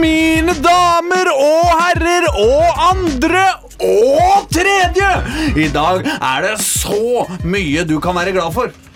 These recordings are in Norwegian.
Mine damer og herrer og andre og tredje! I dag er det så mye du kan være glad for.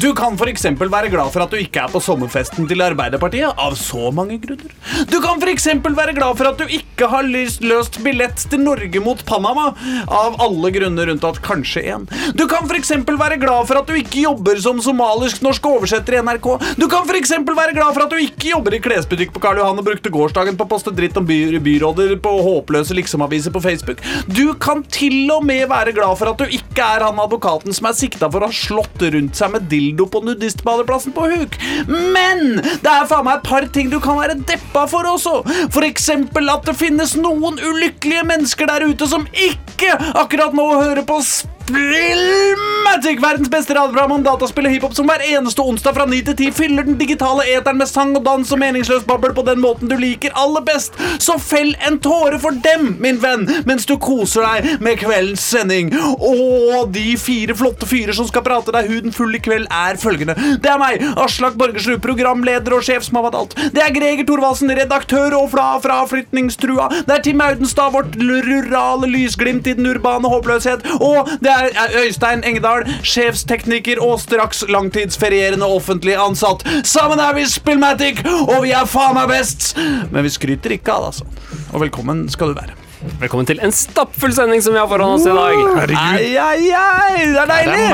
Du kan f.eks. være glad for at du ikke er på sommerfesten til Arbeiderpartiet, av så mange grunner. Du kan f.eks. være glad for at du ikke har løst billett til Norge mot Panama, av alle grunner unntatt kanskje én. Du kan f.eks. være glad for at du ikke jobber som somalisk-norsk oversetter i NRK. Du kan f.eks. være glad for at du ikke jobber i klesbutikk på Karl Johan og brukte gårsdagen på å poste dritt om by byråder på håpløse liksom-aviser på Facebook. Du kan til og med være glad for at du ikke er han advokaten som er sikta for å ha slått rundt seg med dildo på nudistbadeplassen på Huk. Men det er faen meg et par ting du kan være deppa for også. For eksempel at det finnes noen ulykkelige mennesker der ute som ikke akkurat nå hører på Spillmatic, verdens beste radioprogram om dataspill og hiphop, som hver eneste onsdag fra 9 til 10 fyller den digitale eteren med sang og dans og meningsløs babbel på den måten du liker aller best. Så fell en tåre for dem, min venn, mens du koser deg med kveldens sending. Og de fire flotte fyrer som skal prate deg huden full i kveld, er følgende. Det er meg, Aslak Borgersrud, programleder og sjef som har vært alt. Det er Greger Thorvaldsen, redaktør og fra Flytningstrua. Det er Tim Audenstad, vårt rurale lysglimt i den urbane håpløshet. Og det er Øystein Engedal, sjefstekniker og straks langtidsferierende offentlig ansatt. Sammen er vi Spillmatic, og vi er faen meg best! Men vi skryter ikke av det, altså. Og velkommen skal du være. Velkommen til en stappfull sending som vi har foran oss i dag. Ai, ai, ai, det er deilig!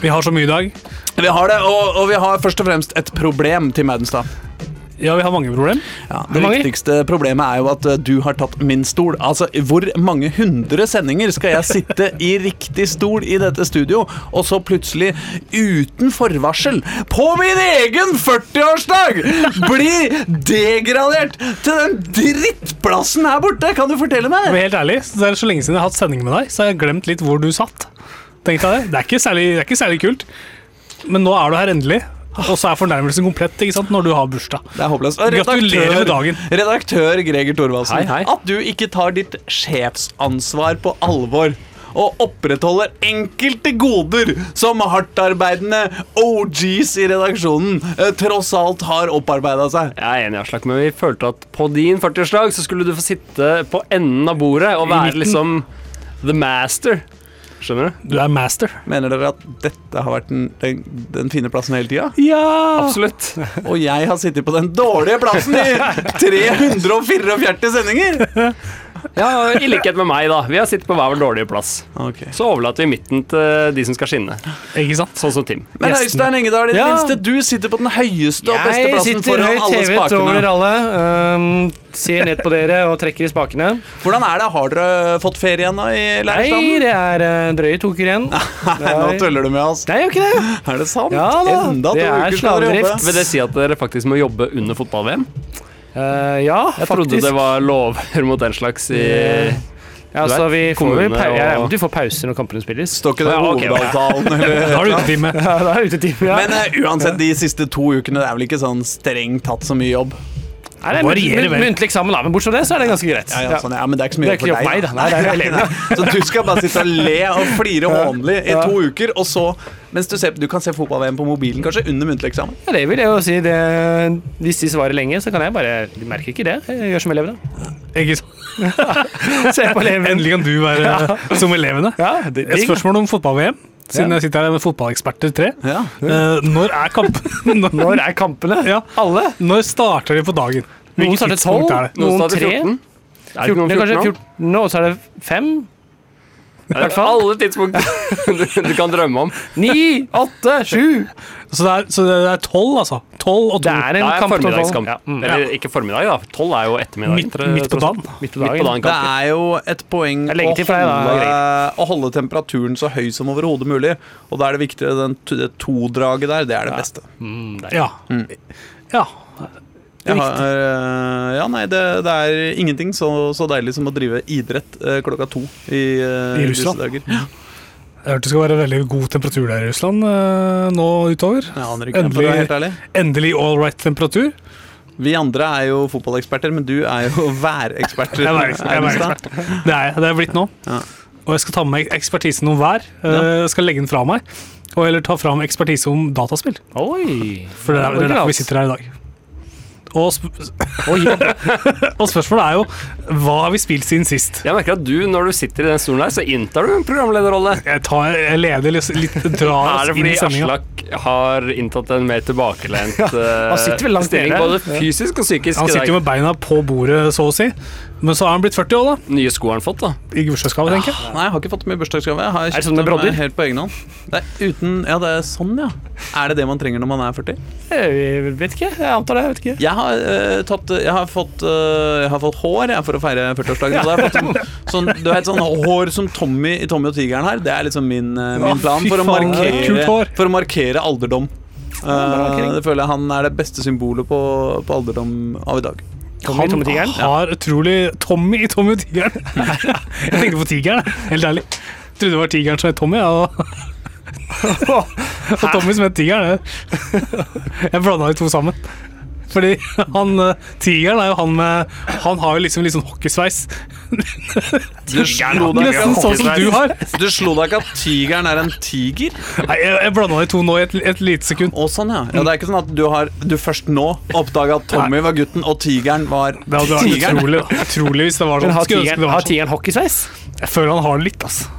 Vi har så mye i dag. Vi har det, og, og vi har først og fremst et problem til Maudenstad. Ja, vi har mange problem. Ja, det mange? viktigste problemet er jo at uh, du har tatt min stol. Altså, Hvor mange hundre sendinger skal jeg sitte i riktig stol i dette studio, og så plutselig, uten forvarsel, på min egen 40-årsdag, bli degradert til den drittplassen her borte? Kan du fortelle meg? Men helt ærlig, det er så lenge siden jeg har hatt sending med deg, så har jeg glemt litt hvor du satt. Tenk deg det. Det er ikke særlig, det er ikke særlig kult. Men nå er du her endelig. Og så er fornærmelsen komplett ikke sant, når du har bursdag. Det er håpløst. Gratulerer med dagen. redaktør Greger Thorvaldsen. Hei, hei. At du ikke tar ditt sjefsansvar på alvor. Og opprettholder enkelte goder som hardtarbeidende OGs i redaksjonen eh, tross alt har opparbeida seg. Jeg er enig, Aslak, men vi følte at på din 40-årsdag så skulle du få sitte på enden av bordet og være liksom the master. Skjønner du? Du er master. Mener dere at dette har vært den, den, den fine plassen hele tida? Ja! Absolutt. Og jeg har sittet på den dårlige plassen i 344 sendinger? Ja, I likhet med meg, da. Vi har sittet på hver vår dårlige plass. Okay. Så overlater vi midten til de som skal skinne. Ikke sant? Sånn som Tim. Men. Øystein Engedal, i det Ja. minste du sitter på den høyeste og beste Jeg plassen sitter foran høyt alle hevet over spakene. dere alle. Um, ser ned på dere og trekker i spakene. Hvordan er det? Har dere fått ferie igjen da i Nei, det er uh, drøye to uker igjen. Nei, Nå tuller du med oss. Nei, jeg ikke det. Er det sant? Ja da, Enda to det er uker skal dere jobbe. Vil det si at dere faktisk må jobbe under fotball-VM? Uh, ja, Jeg trodde det var lover mot den slags i Ja, Du så vet, vi får, med og- ja, du får pauser når kampene spilles. Står ikke det i hovedavtalen? Da er har du utetime. Ja, det er utetime, ja. Men uh, uansett, de siste to ukene, det er vel ikke sånn strengt tatt så mye jobb? Nei, det er varierer munt- vel. muntlig eksamen, da, men bortsett fra det, så er det ganske greit. Ja, ja, sånn, ja, men det er ikke så mye ikke jobb for meg, da. da. Nei, det er elevene. Så du skal bare sitte og le og flire hånlig i to uker, og så Mens du, ser, du kan se fotball-VM på mobilen, kanskje, under muntlig eksamen. Ja, det vil jeg jo si. Det, hvis de svarer lenge, så kan jeg bare De merker ikke det. Jeg gjør som elevene. Ikke sant? Se på elevene. Endelig kan du være som elevene. Ja, det, Et spørsmål om fotball-VM, siden Ja. jeg sitter her med fotballeksperter tre. Ja. Uh, når er kampen? når, Når er kampene? Ja. Alle? når starter de på dagen? Noen Hvilket starter tidspunkt tolv, er det? Noen noen starter tre. 14. Er det 14, ikke noen 14 kanskje nå? 14 nå, så er det fem. Det er alle tidspunkter du, du kan drømme om. Ni, åtte, sju. Så det er, så det er tolv, altså? Tolv og to. Det er en Det er kamp formiddagskamp. Ja, mm. Eller ikke formiddag, da. Tolv er jo ettermiddag. Midt- midt på dagen. Midt på Midt på dagen. dagen Det er jo et poeng å holde, å holde temperaturen så høy som overhodet mulig. Og da er det viktig den det to-draget der. Det er det beste. Mm, det er- Ja. ja. Jeg har, eh, ja, nei, det, det er ingenting så, så deilig som å drive idrett eh, klokka to i, eh, I disse Russland? dager. Jeg hørte det skal være veldig god temperatur der i Russland nå utover. Ikke, ærlig. Endelig all right temperatur. Vi andre er jo fotballeksperter, men du er jo er værekspert. Jeg er værekspert. Det er jeg. Det er jeg blitt nå. Ja. Og jeg skal ta med ekspertisen om vær. Jeg skal legge den fra meg. Og heller ta fram ekspertise om dataspill. Oi. For det er, det er derfor vi sitter her i dag. Og, sp og spørsmålet er jo hva har vi spilt siden sist? Jeg merker at du, når du sitter i den stolen der, så inntar du en programlederrolle. Jeg, tar, jeg leder litt, litt drar Er oss inn fordi i sendinga. Aslak har inntatt en mer tilbakelent vel langt stilling, både fysisk og psykisk Han sitter jo med beina på bordet, så å si. Men så har han blitt 40 år, da. Nye sko har han fått, da. I bursdagsgave, tenker jeg. Nei, jeg har ikke fått mye bursdagsgave. Jeg har det sånn med dem brodder? helt på egen hånd. Det er uten Ja, det er sånn, ja. Er det det man trenger når man er 40? Jeg vet ikke. Jeg antar det. Jeg vet ikke. Jeg har, eh, tatt, jeg har, fått, eh, jeg har fått hår jeg, for å feire 40-årsdagen. Og da har jeg fått sånn, sånn, du vet, sånn hår som Tommy i Tommy og tigeren her. Det er liksom min, eh, min plan fy for å, faen, markere, kult hår. for å markere alderdom. Eh, det føler jeg han er det beste symbolet på, på alderdom av i dag. Tommy, Han Tommy Tigeren? har utrolig Tommy i Tommy og tigeren. jeg tenkte på tigeren, helt ærlig. Trodde det var tigeren som het Tommy, ja, og, og Tommy som het tigeren. Jeg blanda de to sammen. Fordi han eh, tigeren er jo han med Han har jo liksom litt sånn hockeysveis. Du slo deg ikke sånn som du har. Du slo deg ikke at tigeren er en tiger? Nei, jeg, jeg blanda de to nå i et, et lite sekund. Å, sånn, ja. ja. Det er ikke sånn at du, har, du først nå oppdaga at Tommy var gutten, og tigeren var Det hadde vært tigeren. utrolig, utrolig hvis det var sånn. har tigeren, det har sånn. tigeren hockeysveis? Jeg føler han har det litt, altså.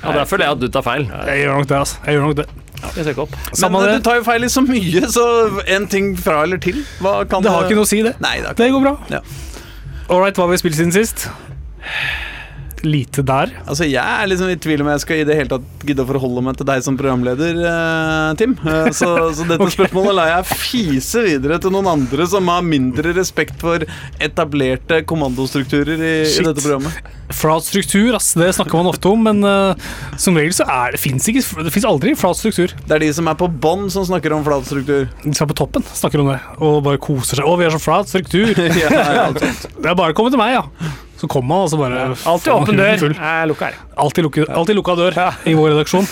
Ja, Der føler jeg at du tar feil. Jeg gjør nok det, altså. Jeg gjør nok det. Jeg søker opp. Men Samme det. du tar jo feil i så mye, så en ting fra eller til Hva kan Det har ikke noe å si, det. Nei, det har ikke Det går bra. Ja. All right, hva har vi spilt siden sist? Lite der. Altså, Jeg er liksom i tvil om jeg skal i det hele tatt gidde å forholde meg til deg som programleder, uh, Tim. Uh, så, så dette spørsmålet lar jeg fise videre til noen andre som har mindre respekt for etablerte kommandostrukturer i, i dette programmet. Flat struktur, ass, det snakker man ofte om, men uh, som regel så er det fins Det aldri flat struktur. Det er de som er på bånn, som snakker om flat struktur. De som er på toppen, snakker om det og bare koser seg. 'Å, vi har så flat struktur'. ja, ja. Det er bare å komme til meg, ja. Så kom man, og så bare Alltid åpen dør. Jeg lukker her. Alltid, lukke, alltid lukka dør Ja. i vår redaksjon.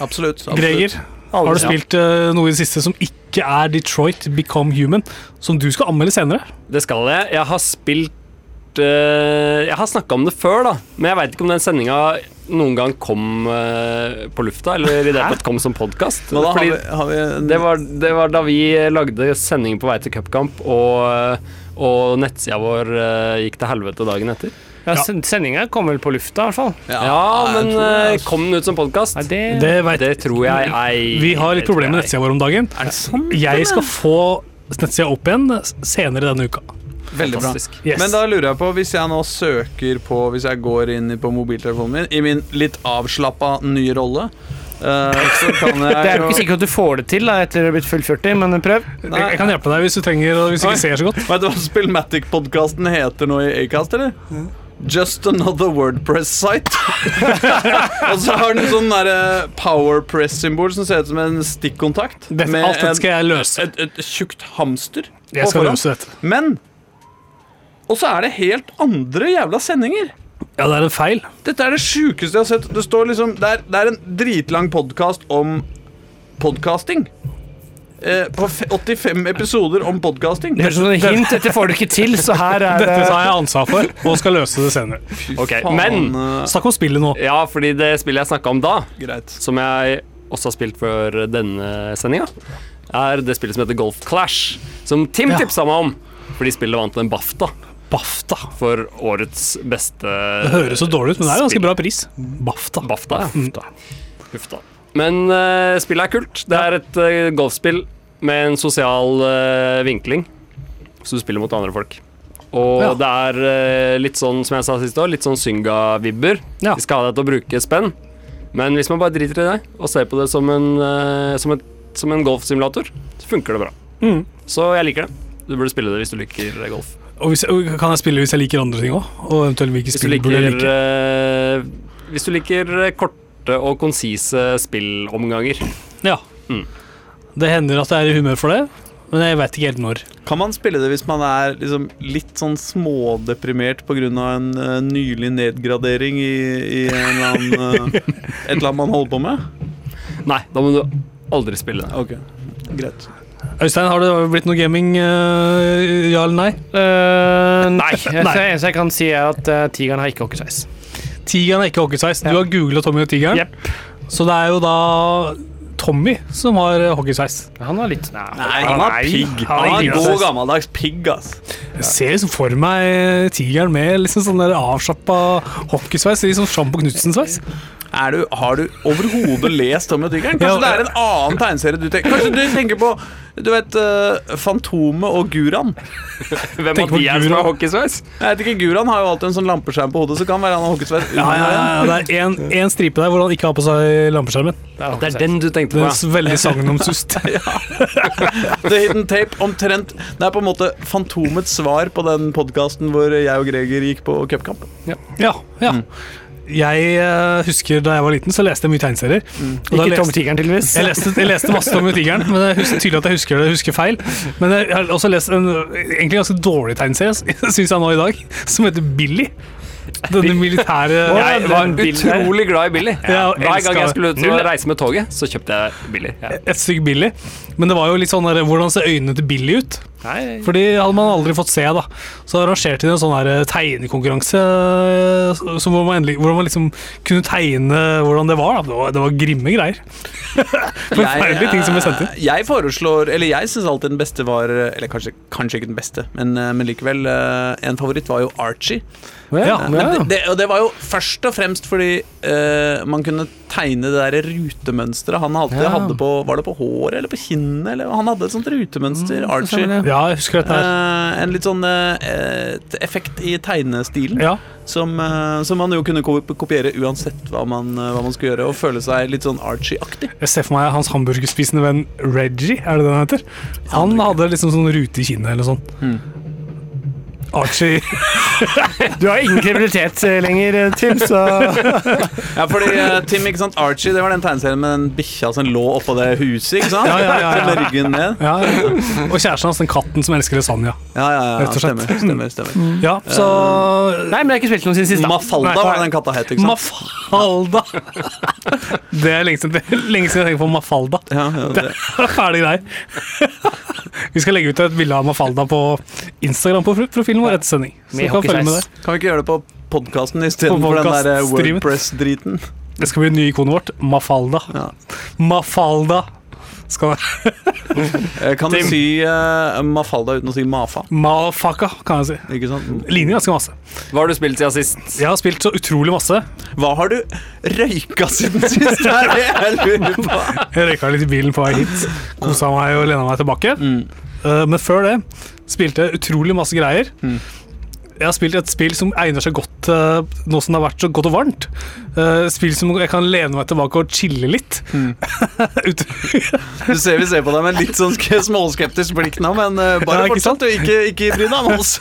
Absolutt. absolutt. Greger, har du spilt eh, noe i det siste som ikke er Detroit Become Human, som du skal anmelde senere? Det skal jeg. Jeg har spilt eh, Jeg har snakka om det før, da. Men jeg veit ikke om den sendinga noen gang kom eh, på lufta, eller i det hele tatt kom som podkast. Nå da har vi, har vi en, Det var, det var da vi lagde sending på vei til cupkamp, og, og nettsida vår eh, gikk til helvete dagen etter. Ja, ja. Sendinga kom vel på lufta, i hvert fall. Ja, men jeg det, eh, altså. kom den ut som podkast? Det, Det vet Det tror jeg ei Vi har litt problemer med jeg. nettsida vår om dagen. Er det sant? Jeg skal få nettsida opp igjen senere denne uka. Veldig bra. Yes. Men da lurer jeg på, hvis jeg nå søker på Hvis jeg går inn på mobiltelefonen min i min litt avslappa nye rolle, eh, så kan jeg det er jo ikke sikkert at du får det til da, etter å ha blitt full 40, men prøv. jeg, jeg kan hjelpe deg hvis du trenger hvis du ikke ser så godt. Vet du hva Spillmatic-podkasten heter nå i Acast, eller? Just another Wordpress-site. og så har den sånn derre Powerpress-symbol som ser ut som en stikkontakt. Dette, med alt dette skal jeg løse. et, et tjukt hamster. Jeg skal løse dette. Men Og så er det helt andre jævla sendinger. Ja, det er en feil. Dette er det sjukeste jeg har sett. Det står liksom Det er, det er en dritlang podkast om podkasting. Eh, på 85 episoder om podkasting. Det høres ut som en hint. Dette får du ikke til, så her er Dette har tar jeg ansvar for, og skal løse det senere. Ok, Men eh, Snakk om spillet nå. ja, fordi det spillet jeg snakka om da, Greit. som jeg også har spilt før denne sendinga, er det spillet som heter Golf Clash. Som Tim Ja. tipsa meg om, fordi spillet vant en BAFTA BAFTA. for årets beste Det høres så dårlig ut, men det er ganske bra pris. BAFTA. BAFTA. Ja. Mm. Men uh, spillet er kult. Det er et uh, golfspill med en sosial uh, vinkling, så du spiller mot andre folk. Og Ja. det er litt sånn, som jeg sa sist også, litt sånn Synga-vibber. Ja. De skal ha deg til å bruke spenn, men hvis man bare driter i det og ser på det som en, som et, som en golfsimulator, så funker det bra. Mm. Så jeg liker det. Du burde spille det hvis du liker golf. Og hvis, og kan jeg spille hvis jeg liker andre ting òg? Og eventuelt hvilke Hvis spill burde jeg liker, like? Uh, hvis du liker eh, korte og konsise spillomganger. Ja. Mm. Det hender at jeg er i humør for det. men jeg vet ikke helt når. Kan man spille det hvis man er liksom litt sånn smådeprimert pga. en uh, nylig nedgradering i, i en eller annen, uh, et eller annet man holder på med? Nei, da må du aldri spille det. Ok, greit. Øystein, har det blitt noe gaming? Uh, ja eller nei? Uh, nei. Det eneste jeg kan si, er at uh, tigeren har ikke hockeysveis. Tigeren har ikke hockeysveis. Du Ja. har googla Tommy og tigeren, Yep. så det er jo da Tommy som har hockeysveis. Han har litt Nei, han har pigg. han er god gammeldags pigg, ass. Jeg ser liksom for meg tigeren med liksom sånn avslappa hockeysveis. Liksom Sjampo Knutsen-sveis. Er du, har du overhodet lest Tommy og tigeren? Kanskje det er en annen tegneserie du tenker Kanskje du tenker på Du vet uh, Fantomet og Guran? Hvem av de er som har hockeysveis? Jeg vet ikke, Guran har jo alltid en sånn lampeskjerm på hodet, så kan være han har hockeysveis. Ja, ja, ja, ja, det er en, en stripe der hvor han ikke har på seg lampeskjermen. Det er Det er den du tenkte Det på. er veldig sagnomsust. The Hidden Tape, omtrent Det er på en måte Fantomets svar på den podkasten hvor jeg og Greger gikk på cupkamp. Ja, ja. Jeg eh, husker da jeg var liten, så leste jeg mye tegneserier. Da Ikke leste- Tom Tigeren, tydeligvis. Jeg leste, jeg leste masse Tom tigeren, men det er tydelig at jeg husker det jeg husker feil. Men jeg har også lest en egentlig ganske dårlig tegneserie, syns jeg nå i dag, som heter Billy. Denne militære Jeg var utrolig glad i Billy. Ja, Hver gang jeg skulle ut og reise med toget, så kjøpte jeg Billy. Ja. Et stykk Billy. Men det var jo litt sånn der, hvordan ser øynene til Billy ut? Nei, For de hadde man aldri fått se. da Så arrangerte de en sånn her tegnekonkurranse eh, så hvor, man endelig, hvor man liksom kunne tegne hvordan det var. da Det var, det var grimme greier. Forferdelige ting som ble sendt inn. Jeg, jeg foreslår Eller jeg syns alltid den beste var Eller kanskje, kanskje ikke den beste, men, eh, men likevel. eh, En favoritt var jo Archie. Ja, det, det, og det var jo først og fremst fordi eh, man kunne tegne det der rutemønsteret han alltid Ja. hadde på Var det på håret eller på kinnet? Eller, han hadde et sånt rutemønster, Archie. ja, jeg husker dette her. Eh, en litt sånn eh, effekt i tegnestilen Ja. som, eh, som man jo kunne kopiere uansett hva man, eh, hva man skulle gjøre, og føle seg litt sånn Archie-aktig. Jeg ser for meg hans hamburgerspisende venn Reggie, er det det han heter? Han hadde liksom sånn rute i kinnet eller sånn. Mm. Archie Du har ingen kredibilitet eh, lenger, eh, Tim, så Ja, fordi eh, Tim, ikke sant, Archie det var den tegneserien med den bikkja som lå oppå det huset, ikke sant? Ja, ja, ja, ja. Med ryggen ned. ja, ja. Og kjæresten hans, den katten som elsker lasagna. Ja, ja, ja, Rett og slett. stemmer. stemmer, stemmer. Ja, så Nei, men jeg har ikke spilt noen siden sist. da. Mafalda var den katta het, ikke sant? Mafalda! Det er lenge siden, det er lenge siden jeg tenker på Mafalda. Ja, ja, Det det. er ferdig greier. Vi skal legge ut et bilde av Mafalda på Instagram-profilen vår sending. Så Med kan følge med der. Kan vi ikke gjøre det på podkasten istedenfor den der eh. Wordpress-driten? Det skal bli det nye ikonet vårt. Mafalda. Ja. Mafalda. Skal Eh, Kan du si uh, Mafalda uten å si Mafa? Mafaka, kan jeg si. Ikke sant? Ligner ganske masse. Hva har du spilt siden sist? Jeg har spilt så utrolig masse. Hva har du røyka siden sist? Det er det jeg lurer på. Jeg røyka litt i bilen på vei hit. Kosa meg og lena meg tilbake. Eh, Men før det spilte utrolig masse greier. Jeg har spilt et spill som egner seg godt eh, nå som det har vært så godt og varmt. Uh, spill som jeg kan lene meg tilbake og chille litt. Mm. Du ser vi ser på deg med litt sånn småskeptisk blikk nå, men eh, bare Ja, ikke fortsett. du. Ikke, ikke bry deg om oss.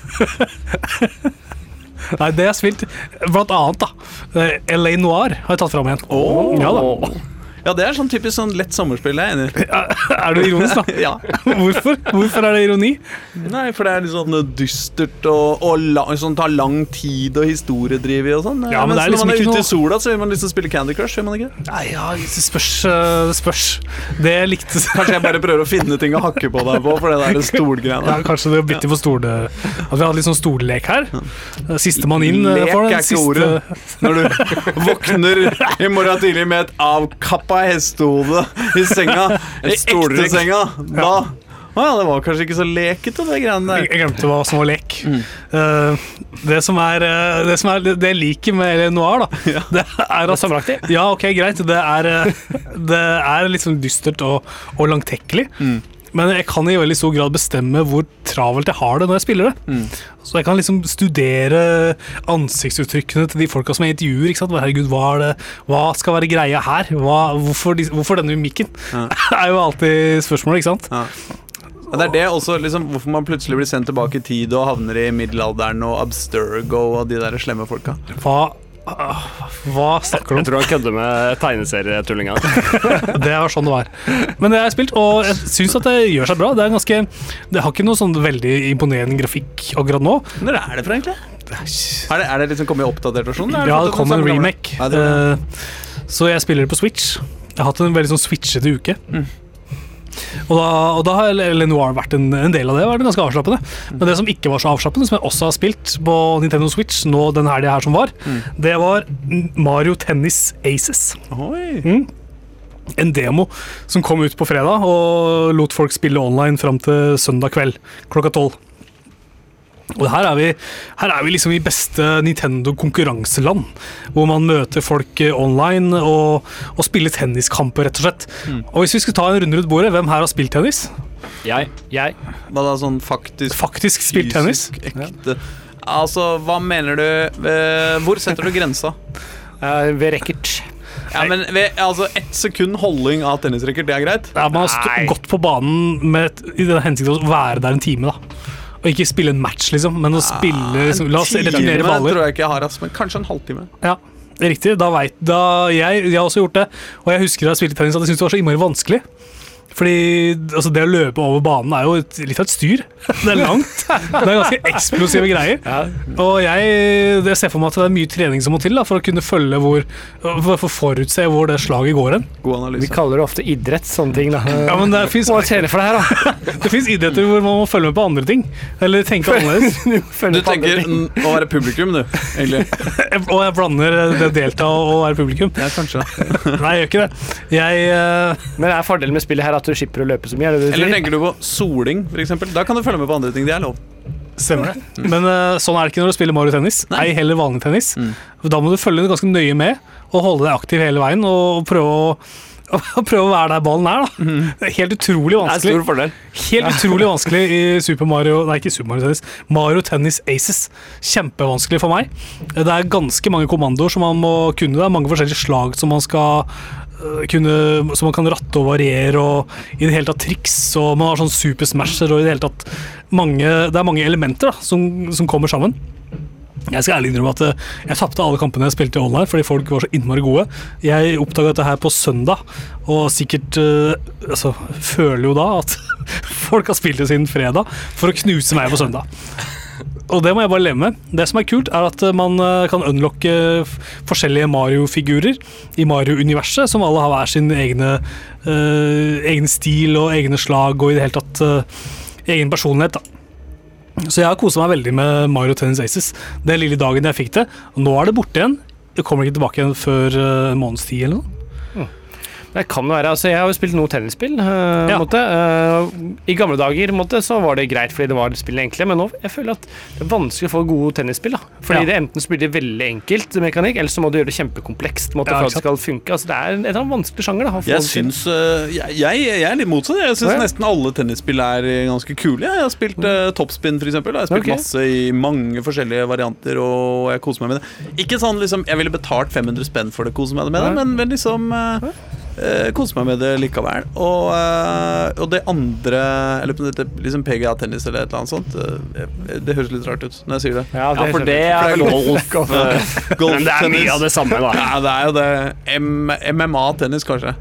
Nei, det jeg har spilt, blant annet, da. eh, LA Noir har jeg tatt fram igjen. Åh. Ja da. Ja, det er sånn typisk sånn lett sommerspill jeg er enig i. Er du ironisk, da? Ja. Hvorfor? Hvorfor er det ironi? Nei, for det er litt sånn dystert og, og la, sånn tar lang tid og historiedrivig og sånn. Ja, men det er liksom når man er ute noe- i sola, så vil man liksom spille Candy Crush. Vil man ikke? Nei, ja, det spørs. eh, Det spørs. Det likte Kanskje jeg bare prøver å finne ting å hakke på deg på for det der ja, stolgreiene. Kanskje det er bitte for stole At vi hadde litt sånn stollek her. Sistemann inn. eh, Lek er ikke siste- ordet. Når du våkner i morgen tidlig med et avkappa hestehode i senga, i ekte senga, da Å ja, det var kanskje ikke så lekete, det greiene Jeg der. jeg glemte hva som var lek. Mm. Uh, det som er Det som er det jeg liker med Noir, da, det er at. Ja, ok, greit. Det er, eh, det er sånn dystert og, og langtekkelig. Mm. Men jeg kan i veldig stor grad bestemme hvor travelt jeg har det når jeg spiller det. Mm. Så jeg kan liksom studere ansiktsuttrykkene til de folka som jeg intervjuer. ikke sant? Herregud, hva, er det, hva skal være greia her? Hva, hvorfor, de, hvorfor denne mimikken? Ja. er jo alltid spørsmålet, ikke sant? Ja. Ja, Det er det også, liksom, hvorfor man plutselig blir sendt tilbake i tid og havner i middelalderen og Abstergo og de der slemme folka. Hva Hva snakker du om? Jeg tror han kødder med tegneserietullinga. Det var sånn det var. Men det har jeg spilt, og jeg syns at det gjør seg bra. Det er ganske Det har ikke noe sånn veldig imponerende grafikk akkurat nå. Når er det for, egentlig? Er det, er det liksom kommet i oppdatert versjon? er Ja, det kom en remake. Ja, det det. Eh, Så jeg spiller det på Switch. Jeg har hatt en veldig sånn switchete uke. Og, da, og da har Lenoir vært en, en del av det. det ganske avslappende. Men det som ikke var så avslappende, som jeg også har spilt på Nintendo Switch nå den helga her som var, det var Mario Tennis Aces. Oi. En demo som kom ut på fredag og lot folk spille online fram til søndag kveld klokka tolv. Og her er, vi, her er vi liksom i beste Nintendo-konkurranseland, hvor man møter folk eh, online og, og spiller tenniskamper, rett og slett. Og hvis vi skulle ta en runde rundt bordet, hvem her har spilt tennis? Jeg. Jeg Hva da, sånn faktisk Faktisk spilt tennis? Ekte. Altså, hva mener du eh, Hvor setter du grensa? Uh, ved racket. Ja, men ved, altså, Ett sekund holding av tennisracket, det er greit? Ja, man har gått på banen med i den hensikt å være der en time, da. Og ikke spille en match, liksom, men å spille liksom, La oss returnere baller. tror jeg ikke jeg har, altså, men kanskje en halvtime. Ja, riktig. Da vet, da jeg, jeg har også gjort det. Og jeg husker da jeg spilte tennis at jeg syntes det var så innmari vanskelig. Fordi altså, det å løpe over banen er jo et, litt av et styr. Det er langt. Det er ganske eksplosive greier. Og jeg, jeg ser for meg at det er mye trening som må til da, for å kunne følge hvor For for å forutse hvor det slaget går hen. God Vi kaller det ofte idrett, sånne ting. da Ja, men det fins for det her, da. det finnes idretter hvor man må følge med på andre ting. Eller tenke annerledes. Du tenker å være publikum, du, egentlig. Og jeg blander det å delta og være publikum. Ja, kanskje. Nei, jeg gjør ikke det. Jeg uh... Men er fordelen med spillet her at du slipper å løpe så mye? Er det det du Eller sier? tenker du på soling, f.eks.? Da kan du følge med på andre ting. Det er lov. Stemmer det. Men uh, sånn er det ikke når du spiller Mario Tennis. Nei, heller vanlig tennis. Da må du følge ganske nøye med og holde deg aktiv hele veien og prøve å og prøve å være der ballen er, da. Det er helt utrolig Det er vanskelig. stor fordel. Helt utrolig vanskelig i Super Mario Nei, ikke Super Mario Tennis. Mario Tennis Aces. Kjempevanskelig for meg. Det er ganske mange kommandoer som man må kunne. Det er mange forskjellige slag som man skal kunne Som man kan ratte og variere og i det hele tatt triks. Og man har sånn super smasher og i det hele tatt mange Det er mange elementer da, som, som kommer sammen. Jeg skal ærlig innrømme at eh, jeg tapte alle kampene jeg spilte i online fordi folk var så innmari gode. Jeg oppdaga dette her på søndag, og sikkert eh, altså, føler jo da at folk har spilt det siden fredag for å knuse meg på søndag. Og det må jeg bare leve med. Det som er kult, er at eh, man eh, kan unlocke forskjellige Mario-figurer i Mario-universet, som alle har hver sin egne, eh, egen stil og egne slag og i det hele tatt eh, egen personlighet. da. Så jeg har kosa meg veldig med Mario Tennis Aces den lille dagen jeg fikk det. Nå er det borte igjen. Det kommer ikke tilbake igjen før eh, en måneds tid eller noe. Det kan være, altså Jeg har jo spilt noe tennisspill. Uh, Ja. måte. Eh, I gamle dager måte, så var det greit fordi det var spillet enkle, men nå jeg føler at det er vanskelig å få gode tennisspill. da Fordi Ja. det enten så blir det veldig enkelt mekanikk, eller så må du gjøre det kjempekomplekst måte, Ja, for at det skal funke. Altså Det er en, en vanskelig sjanger. da å få Jeg syns øh, jeg, jeg, jeg er litt motsatt. Jeg syns Ja. nesten alle tennisspill er ganske kule. Jeg har spilt uh, toppspin, f.eks. Jeg har spilt okay. masse i mange forskjellige varianter, og jeg koser meg med det. Ikke sånn liksom Jeg ville betalt 500 spenn for det, kose meg med det, Ja. men, men liksom uh, Kose meg med det likevel. Og, uh, og det andre Eller dette liksom PGA tennis eller et eller annet sånt. Uh, det høres litt rart ut når jeg sier det. Ja, Ja, for det er vel golf. golf, Golf, Men det er mye av det samme, da. Ja, det er jo det. M MMA-tennis, kanskje.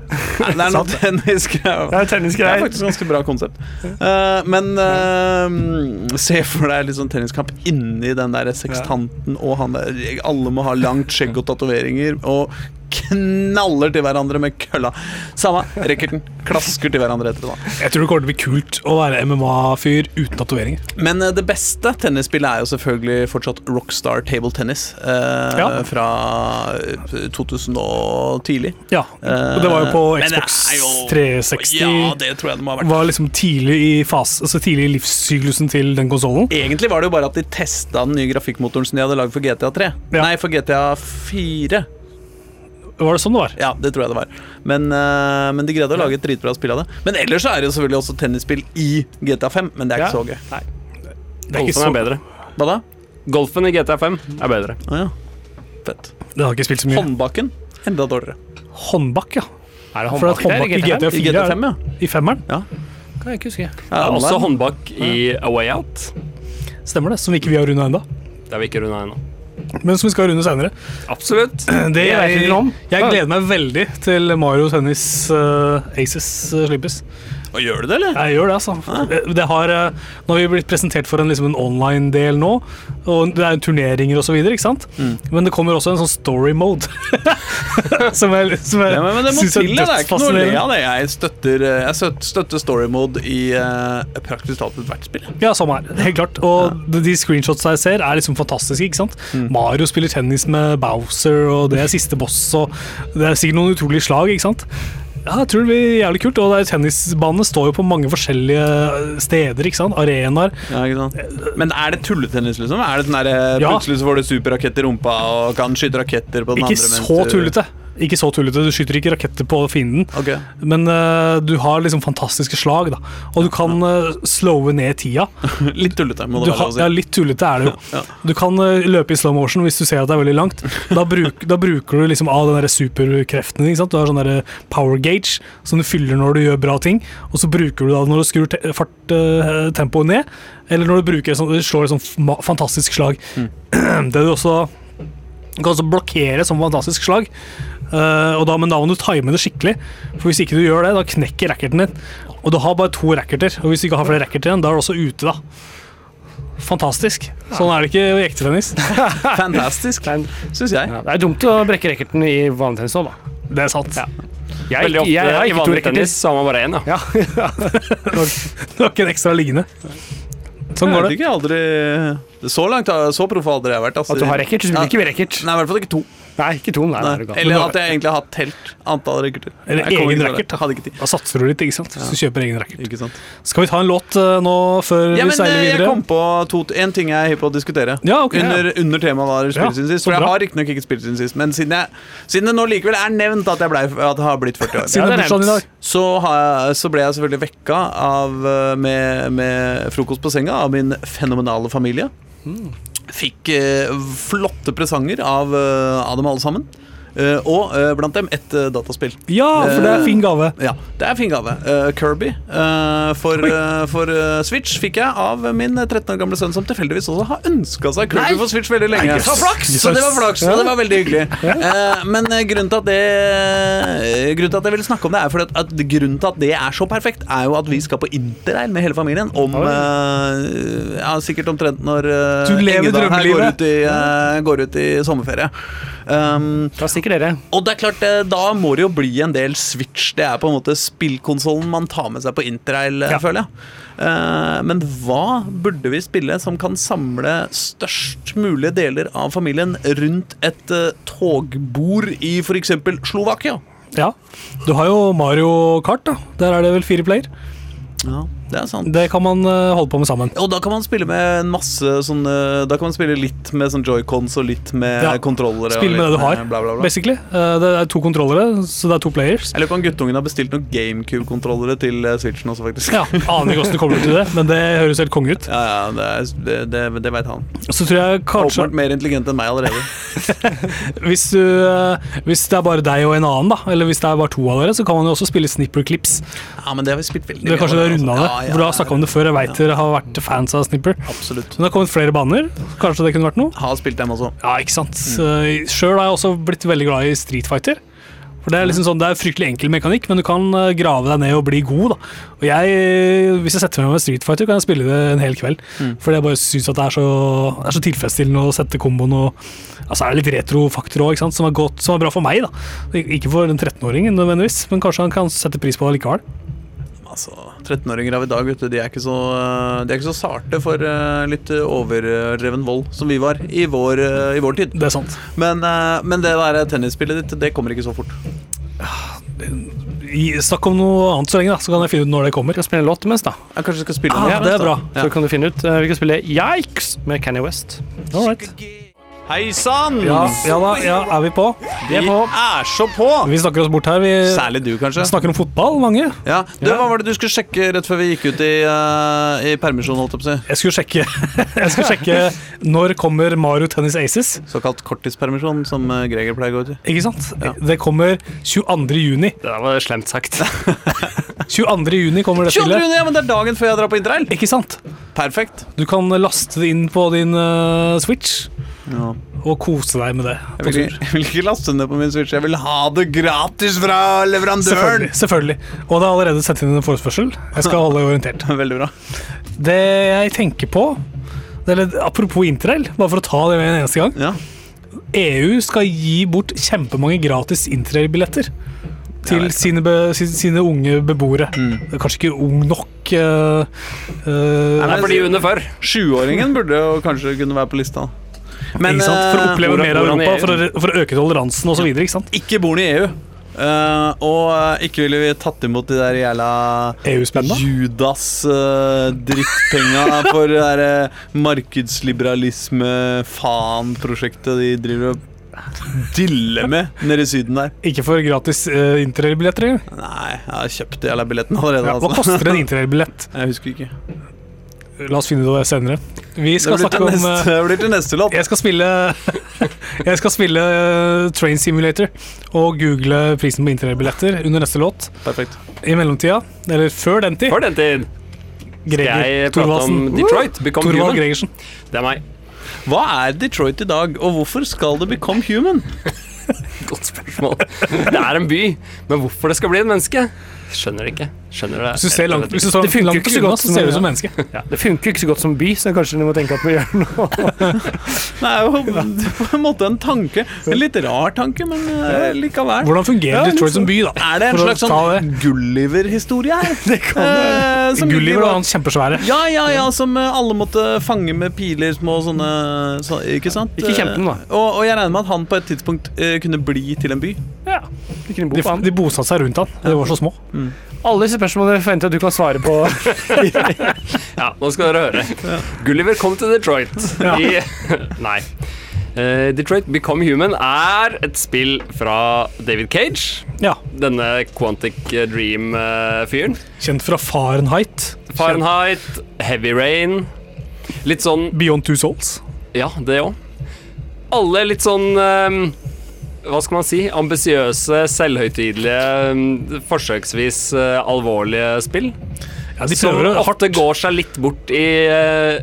Nei, det er noe tennisgreier. Det er Det er faktisk ganske bra konsept. Eh, men eh, se for deg litt sånn tenniskamp inni den der sekstanten og han der Alle må ha langt skjegg og tatoveringer og knaller til hverandre med kølla. Samme. Racketen. Klasker til hverandre etter det. da. Jeg tror det kommer til å bli kult å være MMA-fyr uten tatoveringer. Men eh, det beste tennisspillet er jo selvfølgelig fortsatt Rockstar Table Tennis. eh, Ja. Fra eh, 2000 og tidlig. Ja, og det var jo på Eh, Xbox jo- 360. Ja, det tror jeg det må ha vært. var liksom tidlig i, fase, altså tidlig i livssyklusen til den konsollen. Egentlig var det jo bare at de testa den nye grafikkmotoren som de hadde lagd for GTA 3. Ja. Nei, for GTA 4. Var det sånn det var? Ja, det tror jeg det var. Men, uh, men de greide å lage et dritbra spill av det. Men ellers så er det jo selvfølgelig også tennisspill i GTA 5, men det er ikke Ja. så gøy. Det er ikke Golfen så, er bedre. Hva da? Golfen i GTA5 er bedre. Å ja. Fett. det har ikke spilt så mye. Håndbaken enda dårligere. Håndbak, ja. Er det For at håndbak der håndbak i i GTA? GTA 4 I GTA er 5, ja. i femmeren. Kan jeg ikke huske. ja Det er også håndbakk håndbak i A Way Out. Stemmer det, som ikke vi har runda ennå. Det har vi ikke runda ennå. Men som vi skal runde senere. Absolutt. Det jeg, jeg gleder meg veldig til Mario Tennis uh, Aces uh, slippes. Og gjør du det, eller? Jeg gjør det, altså. Det, det har, eh, nå har vi blitt presentert for en, liksom en online-del nå, og det er turneringer og så videre, ikke sant? Mm. Men det kommer også en sånn story mode. som jeg, som jeg Ja, men, men det må synes er til, det. Er ikke noe le dødsfascinerende. av. Jeg støtter, eh, jeg støtter story mode i uh, praktisk talt ethvert spill. Ja, samme her. Helt klart. Og de- de screenshots jeg ser, er liksom fantastiske. ikke sant? Mm. Mario spiller tennis med Bowser, og det er siste boss, og det er sikkert noen utrolige slag, ikke sant? Ja, jeg tror det blir jævlig kult. Og tennisbanene står jo på mange forskjellige steder, ikke sant? Arenaer. Ja, ikke sant? Men er det tulletennis, liksom? Er det sånn der, eh, Plutselig så får du superrakett i rumpa og kan skyte raketter på den Ikke andre. Ikke så du- tullete. Ikke så tullete. Du skyter ikke raketter på fienden, okay. men uh, du har liksom fantastiske slag, da. Og du kan uh, slowe ned tida. Litt tullete, må det være lov å ja, litt tullete er det jo. Ja. Du kan uh, løpe i slow motion hvis du ser at det er veldig langt. Da, bruk, da bruker du liksom av den superkreften. din. Du har sånn power gauge som du fyller når du gjør bra ting. Og så bruker du da når du skrur te fart, tempoet ned, eller når du bruker sånn, slår et sånt fantastisk slag. Det du også du kan også blokkere som fantastisk slag. Eh, og da, men da må du time det skikkelig. For Hvis ikke du gjør det, da knekker racketen din. Og du har bare to racketer. Og hvis du ikke har flere racketer igjen, da er du også ute, da. Fantastisk. Sånn er det ikke i ekte tennis. Fantastisk, syns jeg. Ja, det er dumt å brekke racketen i vanlig tennis òg, da. Det er sant. Jeg, Veldig ofte jeg, har i vanlig tennis så har man bare én, ja. Ja. Du har ikke en ekstra liggende. Sånn Jeg går vet det. ikke, aldri Så langt, så proff har aldri jeg vært. Altså. At du har racket, Ja. du ikke racket. Nei, i hvert fall ikke to. Nei, ikke to. Nei, Nei. er. Eller at jeg egentlig har hatt telt antall racketer. Eller Jeg egen racket, da. Satser du litt, ikke sant? Hvis du kjøper egen racket. Ikke sant? Skal vi ta en låt uh, nå før Ja, vi men seiler videre? jeg kom på to, en ting jeg er hypp på å diskutere. Ja, ok. Under, under temaet var spilt Ja, siden sist. For jeg bra. har riktignok ikke spilt siden sist, men siden, jeg, siden det nå likevel er nevnt at jeg, ble, at jeg har blitt 40 år, Siden det er bursdagen så, jeg, så ble jeg selvfølgelig vekka av, eh, med, med frokost på senga av min fenomenale familie. Fikk eh, flotte presanger av, eh, av dem alle sammen. Eh, og eh, blant dem et eh, dataspill. Ja, for det er fin gave. Ja, det er fin gave. Kirby for, for Switch fikk jeg av min 13 år gamle sønn, som tilfeldigvis også har ønska seg Kirby for Switch veldig lenge. Nei, flaks! Så det var flaks, og det var veldig hyggelig. Men grunnen til at det Grunnen til at jeg ville snakke om det, er fordi at, at grunnen til at det er så perfekt, er jo at vi skal på interrail med hele familien om Ja, sikkert omtrent når uh, Du lever drømmelivet. går, ut i, går ut i sommerferie. Um, Da stikker dere. og det er klart, eh, da må det jo bli en del Switch. Det er på en måte spillkonsollen man tar med seg på interrail, eh, Ja. føler jeg. Uh, men hva burde vi spille som kan samle størst mulige deler av familien rundt et uh, togbord i f.eks. Slovakia? Ja. Du har jo Mario Kart, da. Der er det vel fire player. Ja, det er sant. Det kan man eh, holde på med sammen. Og da kan man spille med en masse sånn Da kan man spille litt med sånn joycons og litt med Ja. kontrollere. Spille med det du har, Bla, bla, bla. basically. Eh, Det er to kontrollere, så det er to players. Eller kan guttungen ha bestilt noen GameCube-kontrollere til eh, Switchen også, faktisk? Ja, Aner ikke hvordan det kommer til det, men det høres helt konge ut. Ja, ja, det, er, det, det, det veit han. Så tror jeg kanskje Åpenbart mer intelligent enn meg allerede. hvis, du, hvis det er bare deg og en annen, da, eller hvis det er bare to av dere, så kan man jo også spille Snipper Clips. Ja, men det har vi spilt veldig Det er kanskje det er runda det. Ja, ja, For du har snakka om det før. Jeg veit dere har vært fans av Snipper. Absolutt. Men det har kommet flere baner. Kanskje det kunne vært noe? Har spilt dem også. Ja, ikke sant. Mm. Sjøl har jeg også blitt veldig glad i Street Fighter. For Det er liksom sånn, det er fryktelig enkel mekanikk, men du kan eh, grave deg ned og bli god. da. Og jeg, Hvis jeg setter meg med Street Fighter, kan jeg spille det en hel kveld. Fordi jeg bare syns at det er så, det er så tilfredsstillende å sette komboen og Altså er det litt retrofaktor òg, som, er godt- som er bra for meg. da. Ikke for en 13-åring nødvendigvis, men kanskje han kan sette pris på det likevel. Altså, 13-åringer av i dag, vet du, de er ikke så, eh, de er ikke så sarte for eh, litt overdreven vold som vi var i vår, eh, i vår tid. Det er sant. Men, men det der tennisspillet ditt, det kommer ikke så fort. Snakk om noe annet så lenge, da, så kan jeg finne ut når det kommer. Skal spille en låt imens, da. Jeg kanskje skal spille Ah, ja, det er bra. Ja. Så kan du finne ut. Vi kan spille Yikes med Kanye West. All right. Hei sann! Ja, ja da, ja, er vi på? Vi er så på! Vi snakker oss bort her. Vi Særlig du, kanskje. snakker om fotball, mange. Ja. Du, Hva var det du skulle sjekke rett før vi gikk ut i, uh, i permisjon? holdt jeg på å si? Jeg skulle sjekke Jeg skulle sjekke når kommer Mario Tennis Aces. Såkalt korttidspermisjon, som eh, Greger pleier å gå ut i. Ikke sant? Ja. Det kommer 22. juni. Det var slemt sagt. 22. juni kommer det 22. spillet. juni, ja, men det er dagen før jeg drar på interrail! Ikke sant? Perfekt. Du kan laste det inn på din uh, Switch. Ja. og kose deg med det. Jeg vil, ikke- jeg vil ikke laste ned på min Switch, jeg vil ha det gratis fra leverandøren! Selvfølgelig. selvfølgelig. Og det er allerede satt inn en forespørsel. Jeg skal holde orientert. Veldig bra. Det jeg tenker på eller, Apropos interrail, bare for å ta det med en eneste gang. Ja. EU skal gi bort kjempemange gratis interrail-billetter til sine, be, sine, sine unge beboere. Det er Kanskje ikke ung nok uh, Det er for de under før. Sjuåringen burde jo kanskje kunne være på lista. Men ikke sant? For å eh, oppleve hvor, mer av Europa, for å, for å øke toleransen osv. Ikke sant? ikke bor i EU. Uh, og eh, ikke ville vi tatt imot de der jævla Judas-drittpenga for det derre markedsliberalisme-faen-prosjektet de driver og diller med nede i Syden der. Ikke for gratis uh, interrail-billetter. Nei, jeg har kjøpt de jævla billetten allerede. Ja, hva altså. koster en interrail-billett? Jeg husker ikke. La oss finne ut av det senere. Vi Det skal blir snakke om neste, eh, det blir til neste låt. Jeg skal spille Jeg skal spille eh, Train Simulator og google prisen på interrail-billetter under neste låt. Perfekt. I mellomtida, eller før den tid, Før den tid Greger jeg prate om Detroit. Become Torvald Human. Gregersen. Det er meg. Hva er Detroit i dag, og hvorfor skal det become human? Godt spørsmål. Det er en by, men hvorfor det skal bli et menneske? Skjønner det ikke. Skjønner det. Hvis du ser langt, hvis du står Det langt ikke så godt så som- ser du ut som menneske. Ja, det funker ikke så godt som by, så kanskje du må tenke at vi gjør noe. Det er jo på en måte en tanke. En litt rar tanke, men eh, likevel. Hvordan fungerer Ja, Detroit liksom. som by, da? Er det en slags sånn Gulliver-historie her? Det kan Gulliver og han kjempesvære. Ja, ja, ja, som eh, alle måtte fange med piler, små sånne så, Ikke sant? Ikke kjempen, da. Eh, Og, og jeg regner med at han på et tidspunkt uh, kunne bli til en by. Ja, De, kunne bo De, på han. de bosatte seg rundt han. De var så små. Alle disse spørsmålene forventer jeg at du kan svare på. Ja, nå skal dere høre. Gulliver kom til Detroit. I, nei. Uh, Detroit Become Human er et spill fra David Cage. Ja, Denne Quantic Dream-fyren. Kjent fra Fahrenheit. Fahrenheit, Heavy Rain. Litt sånn Beyond Two Souls. Ja, det òg. Alle litt sånn ehm, Hva skal man si? Ambisiøse, selvhøytidelige, ehm, forsøksvis eh, alvorlige spill. Ja, de Som ofte går seg litt bort i eh,